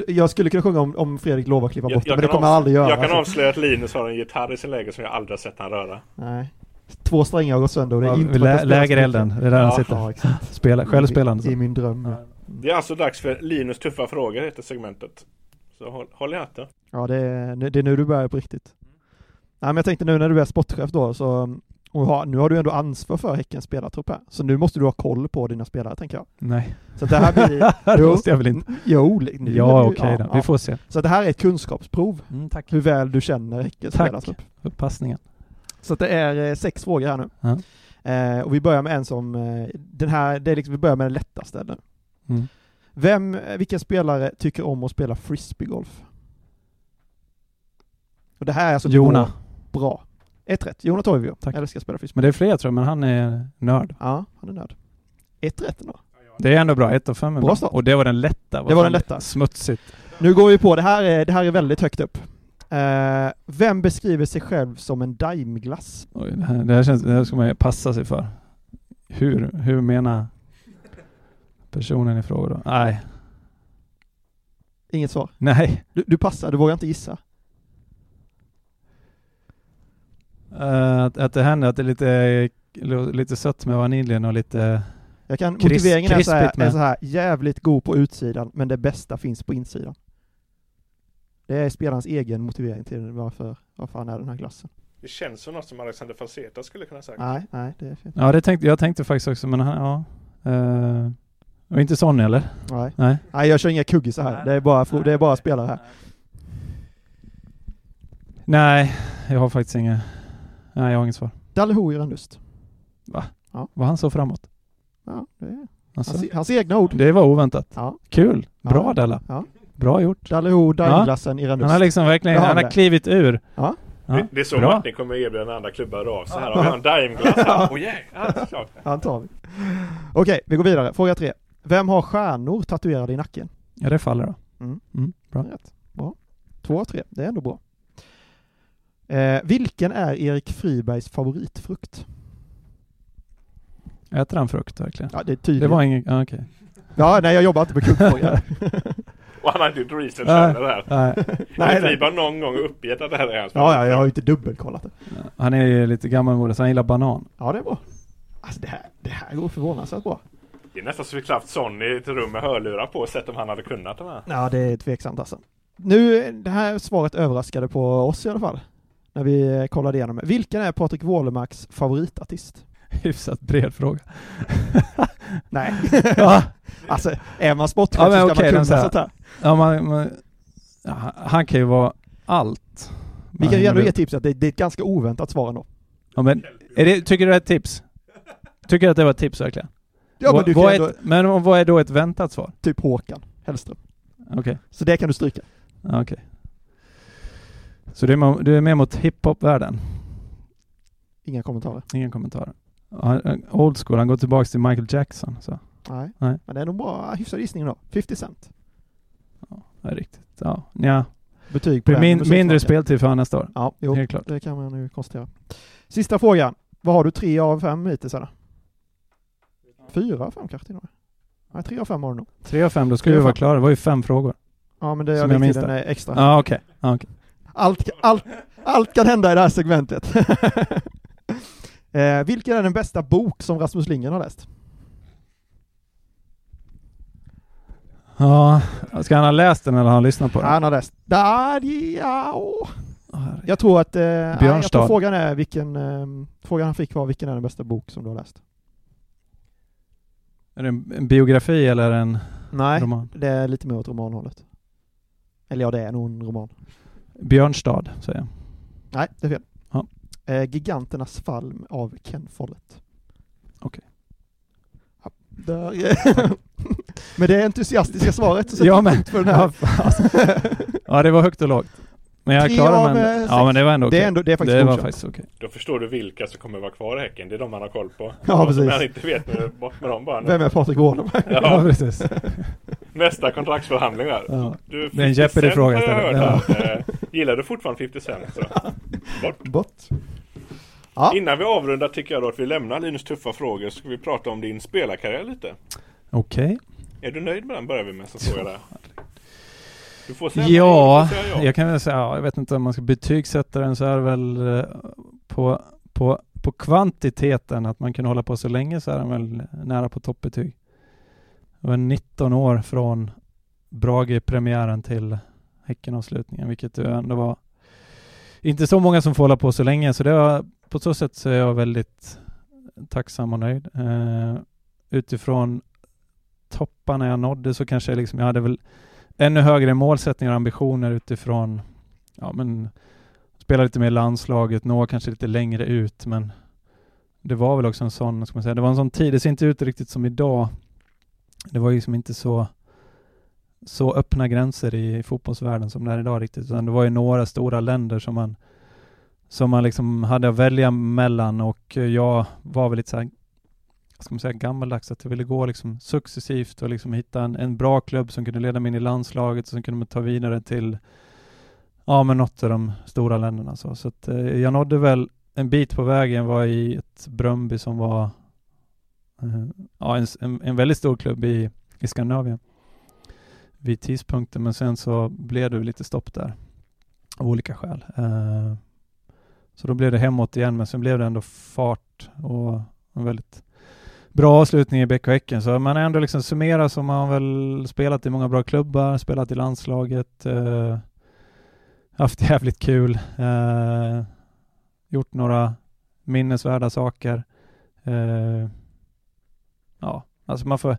Jag skulle kunna sjunga om, om Fredrik lovar klippa Jag- bort det, jag men det kan kommer jag aldrig göra. Jag kan alltså. avslöja att Linus har en gitarr i sin läge som jag aldrig har sett han röra. Nej. Två strängar har gått sönder och det är Ja, inte lä- läger elden, det är där han Ja. sitter. Ja, exakt. Spela, självspelande. I, I min dröm. Ja. Det är alltså dags för Linus tuffa frågor heter segmentet. Så håll, håll i hatten. Ja, det är, det är nu du börjar på riktigt. Nej, men jag tänkte nu när du är sportchef då, så och har, nu har du ändå ansvar för Häckens spelartrupp här. Så nu måste du ha koll på dina spelare, tänker jag. Nej. Så det här blir... det måste jag väl inte. Jo, nu Ja, okej då. Vi får se. Så det här är ett kunskapsprov, Mm, tack hur väl du känner Häckens Tack. spelartrupp. för passningen. Så att det är eh, sex frågor här nu. Ja. Eh, och vi börjar med en som, eh, den här, det är liksom, vi börjar med den lättaste nu. Mm. Vem, eh, vilka spelare tycker om att spela frisbeegolf? Och det här är alltså Jona. bra. Ett rätt. Jonas Toivio. Tack. Älskar att spela frisbee. Men det är fler tror jag, men han är nörd. Ja, han är nörd. Ett rätt ändå. Det är ändå bra, ett av fem är Bra bra. Och det var den lätta. Det var den lätta. Smutsigt. Nu går vi på, det här är, det här är väldigt högt upp. Eh, vem beskriver sig själv som en daimglass? Oj, det, här, det, här känns, det här ska man passa sig för. Hur, hur menar personen i fråga då? Nej, Inget svar. nej. Du, du passar, du vågar inte gissa. Eh, att, att det händer att det är lite, lite sött med vaniljen och lite... Jag kan, Kris- motiveringen är så, här, är så här, jävligt god på utsidan, men det bästa finns på insidan. Det är spelarens egen motivering till varför, varför han är den här glassen. Det känns som något som Alexander Falseta skulle kunna säga. Nej, nej, det är fel. Ja, det tänkte, jag tänkte faktiskt också, men han, ja. Uh, och inte Sonny eller? Nej. Nej. nej, jag kör inga kuggisar här. Det är bara, det är bara spelare här. Nej, jag har faktiskt inget... Nej, jag har inget svar. Dalleho i Rönnlust. Var han så framåt? Ja, det är Alltså, hans, hans egna ord. det var oväntat. Ja. Kul! Bra Ja. Della. Ja. Bra gjort. Dalleho, daimglassen i Han Rönnlust. har liksom verkligen, han han har klivit ur. Ja. Ja, Det, det är så bra. Martin kommer erbjuda andra klubbar av sig här. Har vi en Daimglass här? Åh yeah. ja. Han tar vi. Okej, vi går vidare. Fråga tre. Vem har stjärnor tatuerade i nacken? Ja, det faller då. Mm. Mm, bra. Rätt. Bra. Två av tre, det är ändå bra. Eh, vilken är Erik Fribergs favoritfrukt? Äter han frukt verkligen? Ja, det är Det tydligt. var inget, ja, okej. Ja, nej jag jobbar inte med kuggfrågor. Och han har inte gjort research heller där. Nej, nej. Friberg någon gång uppgett att det här är hans Ja, ja, jag har ju inte dubbelkollat det. han är ju lite gammalmodig så han gillar banan. Ja, det är bra. Alltså det här, det här går förvånansvärt bra. Det är nästan så vi klaft Sonny i ett rum med hörlurar på sett om han hade kunnat de här. Ja, det är tveksamt alltså. Nu, det här svaret överraskade på oss i alla fall. När vi eh, kollade igenom. Vilken är Patrik Wålemarks favoritartist? Hyfsat bred fråga. Nej. ja, Alltså, är man sportchef Ja, så ska okej, man kunna sånt här. ja, man, man, ja, han kan ju vara allt. Vi kan ju ändå ge tips att det, det är ett ganska oväntat svar ändå. Ja, men, det, tycker du det är ett tips? Tycker du att det var ett tips verkligen? Ja, men vad, du kan vad är ändå, ett, men vad är då ett väntat svar? typ Håkan Hellström. Okej, Så det kan du stryka. okej. Så du är, med, du är med mot hiphop-världen? Inga kommentarer. Ingen kommentar. Han- han- Old school, han går tillbaks till Michael Jackson. Så. Nej. Nej. Men det är nog bra, hyfsad gissning då. 50 Cent. Det är riktigt. Ja, ja. Betyg på den min, mindre speltid för honom nästa år. Ja, jo, Helt klart. det kan man nu konstatera. Sista frågan. Vad har du? Tre av fem hittills eller? Fyra av fem kanske till och med? Nej, tre av fem har du nog. Tre av fem, då skulle vi vara klara. Det var ju fem frågor. Ja, men det Som är jag minns det. är extra. Ja, okej. Ja, okej. Allt, allt, allt kan hända i det här segmentet. eh, vilken är den bästa bok som Rasmus Lindgren har läst? Ja, ska han ha läst den eller har han lyssnat på den? Han har läst. Där, ja, åh. Jag tror att... Eh, jag tror frågan är vilken... Eh, frågan han fick var vilken är den bästa bok som du har läst? Är det en, en biografi eller en Nej, roman? det är lite mer åt romanhållet. Eller ja, det är nog en roman. Björnstad, säger jag. Nej, det är fel. Ja. Eh, Giganternas fall av Ken Follett. Okej. Ja, där, Med det entusiastiska svaret så sätter Ja, vi men- punkt för den här. Ja, det var högt och lågt. Men jag klarade men, eh, Ja, men det var ändå okej. Det är ändå, det är faktiskt det var faktiskt okej. Då förstår du vilka som kommer vara kvar i Häcken. Det är de man har koll på. Ja, De precis. som han inte vet med dem bara. nu. Vem är Patrik Wåhlemark? Ja, Ja, precis. nästa kontraktsförhandling där. Ja. Du, Det är en 50 Cent Jeopardy-fråga har jag istället. här. Eh, Gillar du fortfarande 50 Cent så bort. Bort. Ja, Innan vi avrundar tycker jag då att vi lämnar Linus tuffa frågor så ska vi prata om din spelarkarriär lite. Okej. Är du nöjd med den börjar vi med så frågar jag. Du får säga Ja, du får säga ja. jag kan väl säga, ja, jag vet inte om man ska betygsätta den så är det väl eh, på, på, på kvantiteten, att man kunde hålla på så länge så är den väl nära på toppbetyg. Det var 19 år från Brage-premiären till Häckenavslutningen, vilket ju ändå var inte så många som får hålla på så länge, så det var, på så sätt så är jag väldigt tacksam och nöjd. Eh, utifrån topparna jag nådde så kanske jag liksom, jag hade väl ännu högre målsättningar och ambitioner utifrån, ja men, spela lite mer i landslaget, nå kanske lite längre ut, men det var väl också en sån, ska man säga, det var en sån tid, det ser inte ut riktigt som idag. Det var ju liksom inte så, så öppna gränser i fotbollsvärlden som det är idag riktigt, utan det var ju några stora länder som man som man liksom hade att välja mellan och jag var väl lite så här, vad ska man säga, gammaldags, att jag ville gå liksom successivt och liksom hitta en, en bra klubb som kunde leda mig in i landslaget och som kunde man ta vidare till ja, men något av de stora länderna. Så, så att, eh, jag nådde väl en bit på vägen, var i ett Bröndby som var Eh, ja, en, en, en väldigt stor klubb i, i Skandinavien vid tidpunkten, men sen så blev det lite stopp där av olika skäl. Eh, så då blev det hemåt igen, men sen blev det ändå fart och en väldigt bra avslutning i BK Häcken. Så man ändå liksom summerar så man har väl spelat i många bra klubbar, spelat i landslaget, eh, haft jävligt kul, eh, gjort några minnesvärda saker. Eh, Ja, alltså man får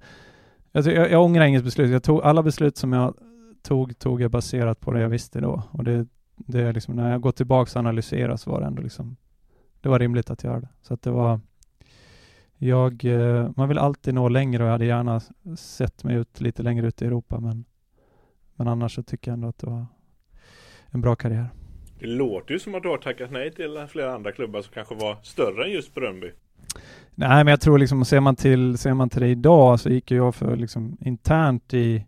jag, jag, jag ångrar inget beslut. Jag tog, alla beslut som jag tog, tog jag baserat på det jag visste då. Och det, det är liksom, när jag går tillbaka och analyserar så var det ändå liksom, det var rimligt att göra det. Så att det var, jag, eh, man vill alltid nå längre och jag hade gärna sett mig ut lite längre ut i Europa, men, men annars så tycker jag ändå att det var en bra karriär. Det låter ju som att du har tackat nej till flera andra klubbar som kanske var större än just Bröndby. Nej, men jag tror liksom, ser man till, ser man till det idag så gick jag för liksom internt i,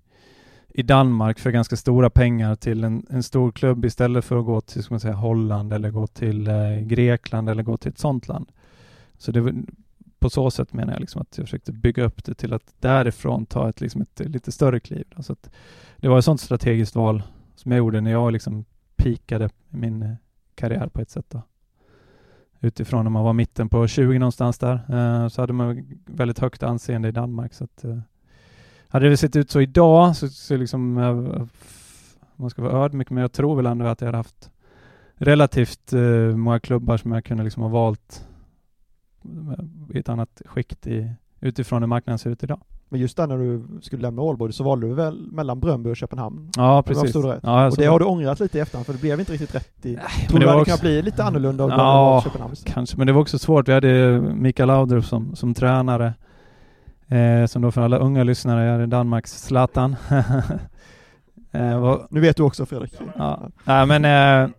i Danmark för ganska stora pengar till en, en stor klubb istället för att gå till ska man säga, Holland eller gå till eh, Grekland eller gå till ett sånt land. Så det, på så sätt menar jag liksom att jag försökte bygga upp det till att därifrån ta ett, liksom ett lite större kliv. Alltså att det var ett sånt strategiskt val som jag gjorde när jag liksom pikade min eh, karriär på ett sätt. Då utifrån när man var mitten på 20 någonstans där, eh, så hade man väldigt högt anseende i Danmark. Så att, eh, hade det sett ut så idag, så, så liksom, eh, man ska vara ödmjuk, men jag tror väl ändå att jag hade haft relativt eh, många klubbar som jag kunde liksom ha valt eh, i ett annat skikt i, utifrån hur marknaden ser ut idag. Men just där när du skulle lämna Ålborg så valde du väl mellan Bröndby och Köpenhamn? Ja, precis. Det ja, och det har du ångrat lite i efterhand för det blev inte riktigt rätt i... Nej, Tror du det också... kan bli lite annorlunda och ja, Köpenhamn? kanske, men det var också svårt. Vi hade Mikael Laudrup som, som tränare, eh, som då för alla unga lyssnare är Danmarks Zlatan. eh, var... Nu vet du också Fredrik. Ja, ja men eh,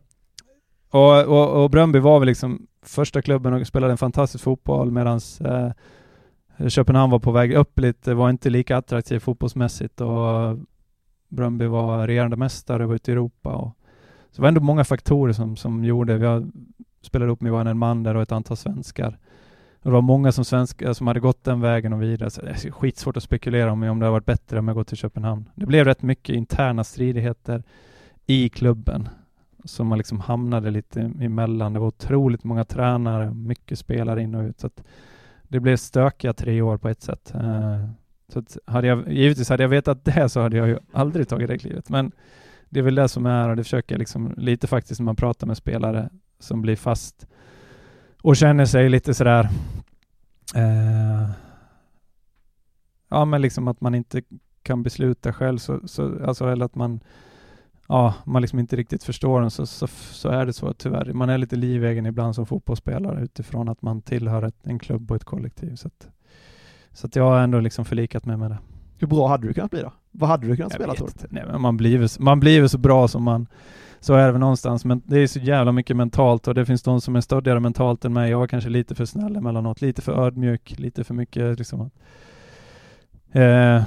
och, och, och Bröndby var väl liksom första klubben och spelade en fantastisk fotboll medans eh, Köpenhamn var på väg upp lite, var inte lika attraktiv fotbollsmässigt och Bröndby var regerande mästare, var ute i Europa och så det var ändå många faktorer som, som gjorde, vi spelade upp med Johan Elmander och ett antal svenskar. Och det var många som, svenska, som hade gått den vägen och vidare, så det är skitsvårt att spekulera om om det hade varit bättre om jag gått till Köpenhamn. Det blev rätt mycket interna stridigheter i klubben som man liksom hamnade lite emellan. Det var otroligt många tränare, mycket spelare in och ut. Så att det blev stökiga tre år på ett sätt. Eh, så att hade jag, givetvis hade jag vetat det så hade jag ju aldrig tagit det klivet. Men det är väl det som är och det försöker jag liksom lite faktiskt när man pratar med spelare som blir fast och känner sig lite sådär eh, ja men liksom att man inte kan besluta själv så, så alltså eller att man ja, man liksom inte riktigt förstår den så, så, så är det så tyvärr. Man är lite livegen ibland som fotbollsspelare utifrån att man tillhör ett, en klubb och ett kollektiv. Så att, så att jag har ändå liksom förlikat mig med det. Hur bra hade du kunnat bli då? Vad hade du kunnat jag spela tror. Nej, men man blir, man blir så bra som man så är det väl någonstans, men det är så jävla mycket mentalt och det finns de som är stöddigare mentalt än mig. Jag var kanske lite för snäll emellanåt, lite för ödmjuk, lite för mycket liksom eh,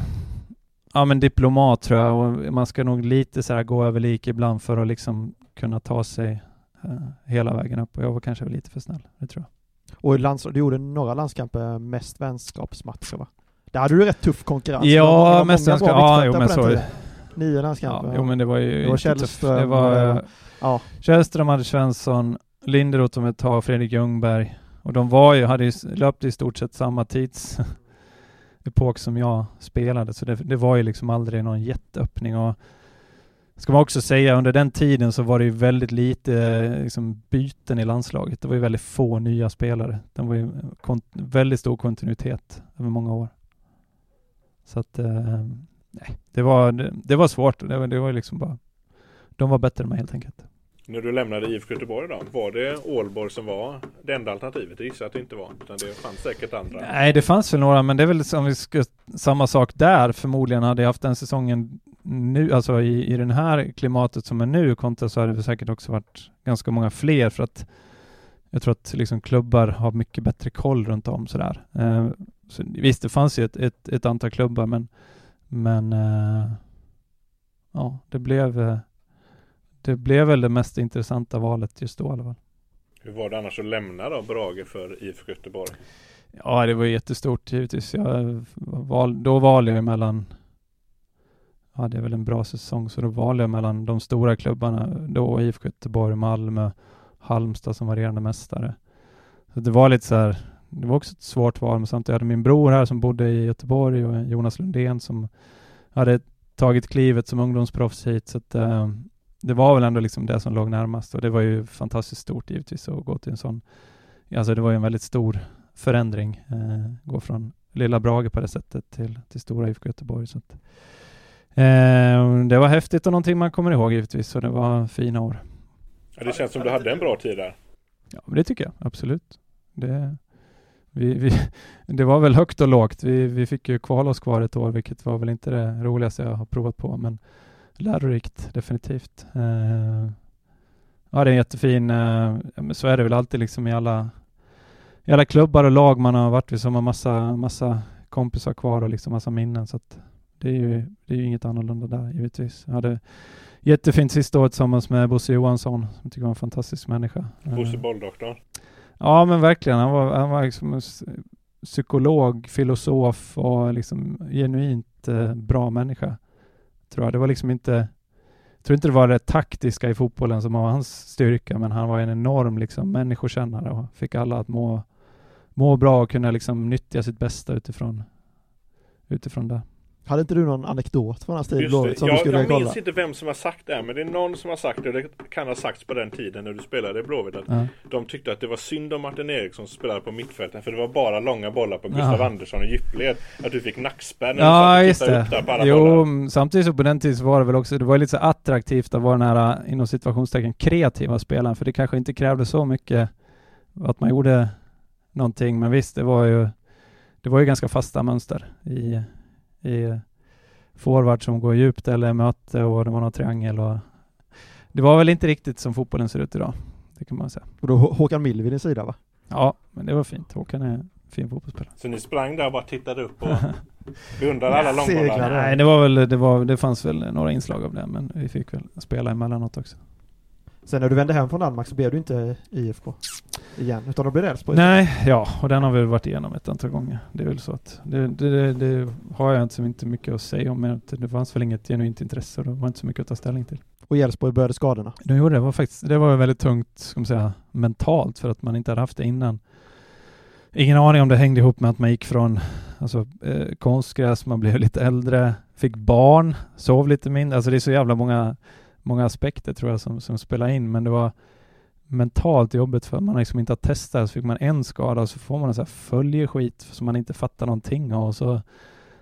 ja men diplomat tror jag och man ska nog lite så här gå över lik ibland för att liksom kunna ta sig uh, hela vägen upp och jag var kanske lite för snäll, det tror jag. Och lands, du gjorde några landskamper, mest vänskapsmatcher va? Där hade du rätt tuff konkurrens. Ja, mest vänskap, ja jo men så Nio landskamper. Ja, jo men det var ju det var Källström. Det var uh, ja. Källström, Anders Svensson, Linderoth om ett tag, Fredrik Ljungberg och de var ju, hade ju löpt i stort sett samma tids epok som jag spelade, så det, det var ju liksom aldrig någon jätteöppning och ska man också säga, under den tiden så var det ju väldigt lite liksom, byten i landslaget. Det var ju väldigt få nya spelare. Det var ju väldigt stor kontinuitet över många år. Så att, eh, nej, det var, det, det var svårt. Det var, det var liksom bara, de var bättre än mig helt enkelt. När du lämnade IFK Göteborg då, var det Ålborg som var det enda alternativet? Det gissar att det inte var, utan det fanns säkert andra. Nej, det fanns väl några, men det är väl som vi ska, samma sak där. Förmodligen hade jag haft den säsongen nu, alltså i, i den här klimatet som är nu kontra så hade det säkert också varit ganska många fler för att jag tror att liksom klubbar har mycket bättre koll runt om sådär. Eh, så visst, det fanns ju ett, ett, ett antal klubbar men, men eh, ja, det blev eh, det blev väl det mest intressanta valet just då i alla fall. Hur var det annars att lämna då Brage för IFK Göteborg? Ja, det var jättestort givetvis. Jag val, då valde jag mellan Ja, det är väl en bra säsong, så då valde jag mellan de stora klubbarna då, IFK Göteborg, Malmö, Halmstad som var regerande mästare. Så det var lite så här, det var också ett svårt val, men samtidigt hade min bror här som bodde i Göteborg och Jonas Lundén som hade tagit klivet som ungdomsproffs hit, så att eh, det var väl ändå liksom det som låg närmast och det var ju fantastiskt stort givetvis att gå till en sån, alltså det var ju en väldigt stor förändring, eh, gå från lilla Brage på det sättet till, till stora IFK Göteborg. Så att, eh, det var häftigt och någonting man kommer ihåg givetvis och det var fina år. Ja, det känns som du hade en bra tid där. Ja, men det tycker jag absolut. Det, vi, vi, det var väl högt och lågt. Vi, vi fick ju kvala oss kvar ett år, vilket var väl inte det roligaste jag har provat på, men lärorikt definitivt. Eh, ja, det är en jättefin, men så är det väl alltid liksom i alla, i alla klubbar och lag man har varit vid som har massa, massa kompisar kvar och liksom massa minnen. Så att det är ju, det är ju inget annorlunda där givetvis. Jag hade jättefint sista år tillsammans med Bosse Johansson, som jag tycker var en fantastisk människa. Bosse Eh, Bolldoktorn. Ja, men verkligen. Han var, han var liksom psykolog, filosof och liksom genuint eh, bra människa. Tror jag. Det var liksom inte, jag tror inte det var det taktiska i fotbollen som var hans styrka, men han var en enorm liksom människokännare och fick alla att må, må bra och kunna liksom nyttja sitt bästa utifrån, utifrån det. Hade inte du någon anekdot från hans tid i Just Blåvitt det. som du Jag, skulle jag kolla? minns inte vem som har sagt det här, men det är någon som har sagt det. Det kan ha sagts på den tiden när du spelade i Blåvitt. Att Ja. de tyckte att det var synd om Martin Eriksson som spelade på mittfältet. För det var bara långa bollar på Gustav Ja. Andersson i djupled. Att du fick nackspärr när Ja, du just satt och tittade upp där på det. alla Jo, bollar. m, samtidigt så på den tiden så var det väl också, det var lite så attraktivt att vara den här, inom situationstecken, kreativa spelaren, för det kanske inte krävde så mycket att man gjorde någonting, men visst, det var ju, det var ju ganska fasta mönster i, i forward som går djupt eller möte och det var någon triangel och det var väl inte riktigt som fotbollen ser ut idag, det kan man säga. Och då Hå- Håkan Mild vid din sida va? Ja, men det var fint. Håkan är en fin fotbollsspelare. Så ni sprang där och bara tittade upp och beundrade alla långbollar. Nej, det var väl, det var, det fanns väl några inslag av det, men vi fick väl spela emellanåt också. Sen när du vände hem från Danmark så blev du inte IFK igen, utan då blev det Elfsborg. Nej, ja, och den har vi varit igenom ett antal gånger. Det är väl så att det, det, det, har jag inte, inte mycket att säga om, men det fanns väl inget genuint intresse och det var inte så mycket att ta ställning till. Och i Elfsborg började skadorna. De gjorde det, var faktiskt, det var väldigt tungt, ska man säga, mentalt för att man inte hade haft det innan. Ingen aning om det hängde ihop med att man gick från alltså, eh, konstgräs, man blev lite äldre, fick barn, sov lite mindre. Alltså det är så jävla många, många aspekter tror jag som, som spelar in, men det var mentalt jobbigt för man liksom inte har testat, så fick man en skada och så får man en så här följeskit som man inte fattar någonting av och så,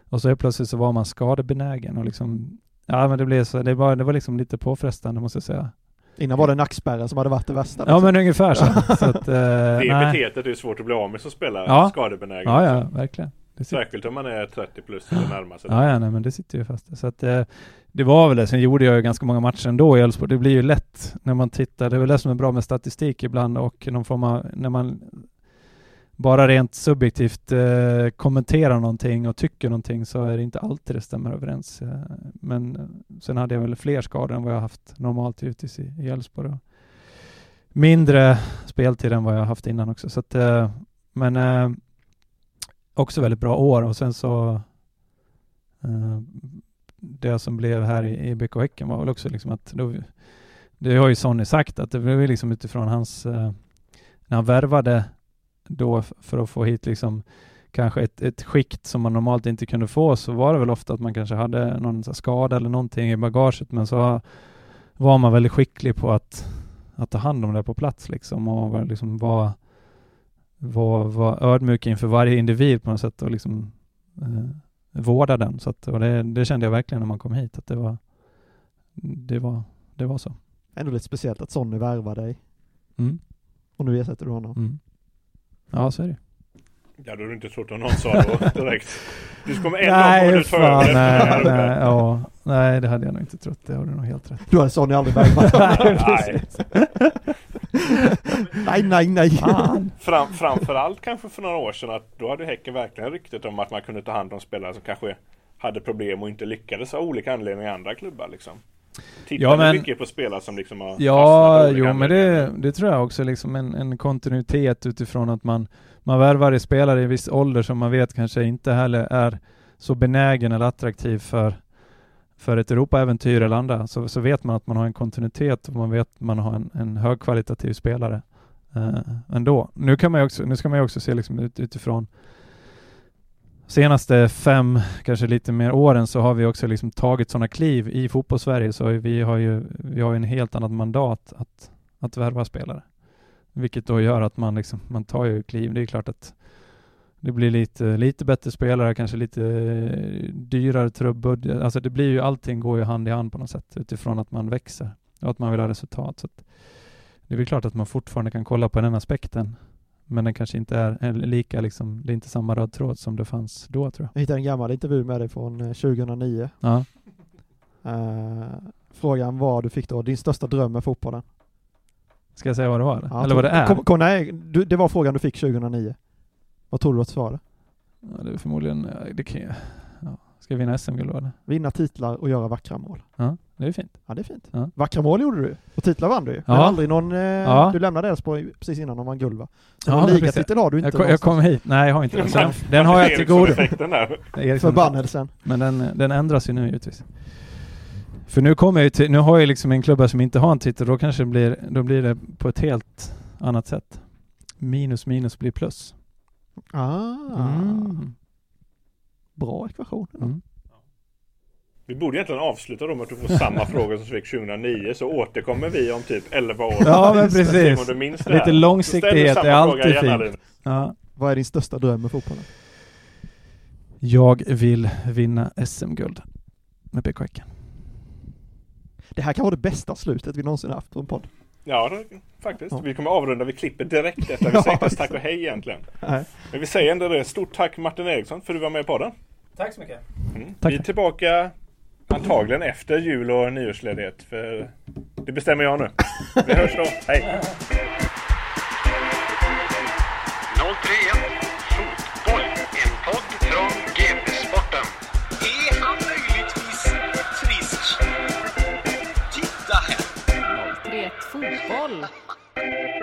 och så helt plötsligt så var man skadebenägen och liksom, ja men det blev så, det var, det var liksom lite påfrestande måste jag säga. Innan var det nackspärren som hade varit det värsta. Ja men ungefär så. så att, eh, Det nej. betetet är svårt att bli av med som spelare. Ja. Skadebenägen. Ja, ja, verkligen. Särskilt om man är 30 plus eller närmar sig. ja, ja, nej, men det sitter ju fast. Så att, eh, det var väl det. Sen gjorde jag ju ganska många matcher ändå i Elfsborg. Det blir ju lätt när man tittar. Det är väl det som är bra med statistik ibland och någon form av, när man bara rent subjektivt eh, kommenterar någonting och tycker någonting så är det inte alltid det stämmer överens. Eh, men eh, sen hade jag väl fler skador än vad jag haft normalt givetvis i Elfsborg. Mindre speltid än vad jag haft innan också. Så att, eh, men eh, också väldigt bra år och sen så eh, det som blev här i, i BK Häcken var väl också liksom att då, det har ju Sonny sagt att det blev liksom utifrån hans eh, när han värvade då för att få hit liksom kanske ett, ett skikt som man normalt inte kunde få så var det väl ofta att man kanske hade någon så skada eller någonting i bagaget men så var man väldigt skicklig på att, att ta hand om det på plats liksom och var, liksom var, var, var ödmjuk inför varje individ på något sätt och liksom eh, vårda den. Så att, och det, det kände jag verkligen när man kom hit att det var det var, det var så. Ändå lite speciellt att Sonny värvar dig Mm. och nu ersätter du honom. Mm. Ja, så är det. Ja, då har du inte trott att någon sa då direkt. Du kommer en dag Nej, ta fan, över. nej, nej, ja, nej, det hade jag nog inte trott. Det har du nog helt rätt. Du hade Sonny aldrig värvat. Nej, Nej. nej, nej. Fan. Fram, framförallt kanske för några år sedan att då hade Häcken verkligen ryktet om att man kunde ta hand om spelare som kanske hade problem och inte lyckades av olika anledningar i andra klubbar liksom. Tittar Ja, men- mycket på spelare som liksom har Ja, fastnat av olika jo men det, det tror jag också liksom en, en kontinuitet utifrån att man, man värvar i spelare i viss ålder som man vet kanske inte heller är så benägen eller attraktiv för, för ett Europaäventyr eller andra. Så, så vet man att man har en kontinuitet och man vet att man har en, en högkvalitativ spelare eh, ändå. Nu, kan man också, nu ska man ju också se liksom ut, utifrån senaste fem, kanske lite mer åren så har vi också liksom tagit sådana kliv i fotbollssverige så vi har ju vi har ju en helt annat mandat att, att värva spelare. Vilket då gör att man liksom, man tar ju kliv. Det är klart att det blir lite, lite bättre spelare, kanske lite eh, dyrare trubbudget. Alltså det blir ju, allting går ju hand i hand på något sätt utifrån att man växer och att man vill ha resultat. Så det är väl klart att man fortfarande kan kolla på den aspekten. Men den kanske inte är lika liksom, det är inte samma röd tråd som det fanns då tror jag. Jag hittade en gammal intervju med dig från eh, 2009. Ja. Eh, frågan var du fick då, din största dröm med fotbollen? Ska jag säga vad det var? Ja, Eller vad det är? Kom, kom, nej, du, det var frågan du fick 2009. Vad tror du att svarade? Ja, det är förmodligen, det kan jag, ja. Ska jag vinna SM-guld eller? Vinna titlar och göra vackra mål. Ja, det är fint. Ja, det är fint. Ja. Vackra mål gjorde du och titlar vann du ju. Men Ja. aldrig någon, eh, Ja. du lämnade Elfsborg precis innan de vann guld va? Så Ja, någon ligatitel har du inte Jag, kom, jag kom hit, nej jag har inte den. Den, den har jag till godo. Eriksson. Förbannelsen. Men den, den ändras ju nu givetvis. För nu kommer jag ju till, nu har jag liksom en klubba som inte har en titel, då kanske det blir, då blir det på ett helt annat sätt. Minus minus blir plus. Ah, Mm. bra ekvation. Mm. Vi borde egentligen avsluta då med att du får samma fråga som du fick 2009 så återkommer vi om typ 11 år. Ja, men precis. du minns det Lite långsiktighet är alltid fint. Ja. Vad är din största dröm med fotbollen? Jag vill vinna SM-guld med BK Häcken. Det här kan vara det bästa slutet vi någonsin haft på en podd. Ja, det, faktiskt. Vi kommer avrunda, vi klipper direkt efter. Vi säger inte ens tack och hej egentligen. Nej. Men vi säger ändå det. Stort tack Martin Eriksson för att du var med på podden. Tack så mycket. Mm. Tack. Vi är tillbaka antagligen efter jul och nyårsledighet. För det bestämmer jag nu. Vi hörs då. Hej! 031 Titta här! 031 Fotboll.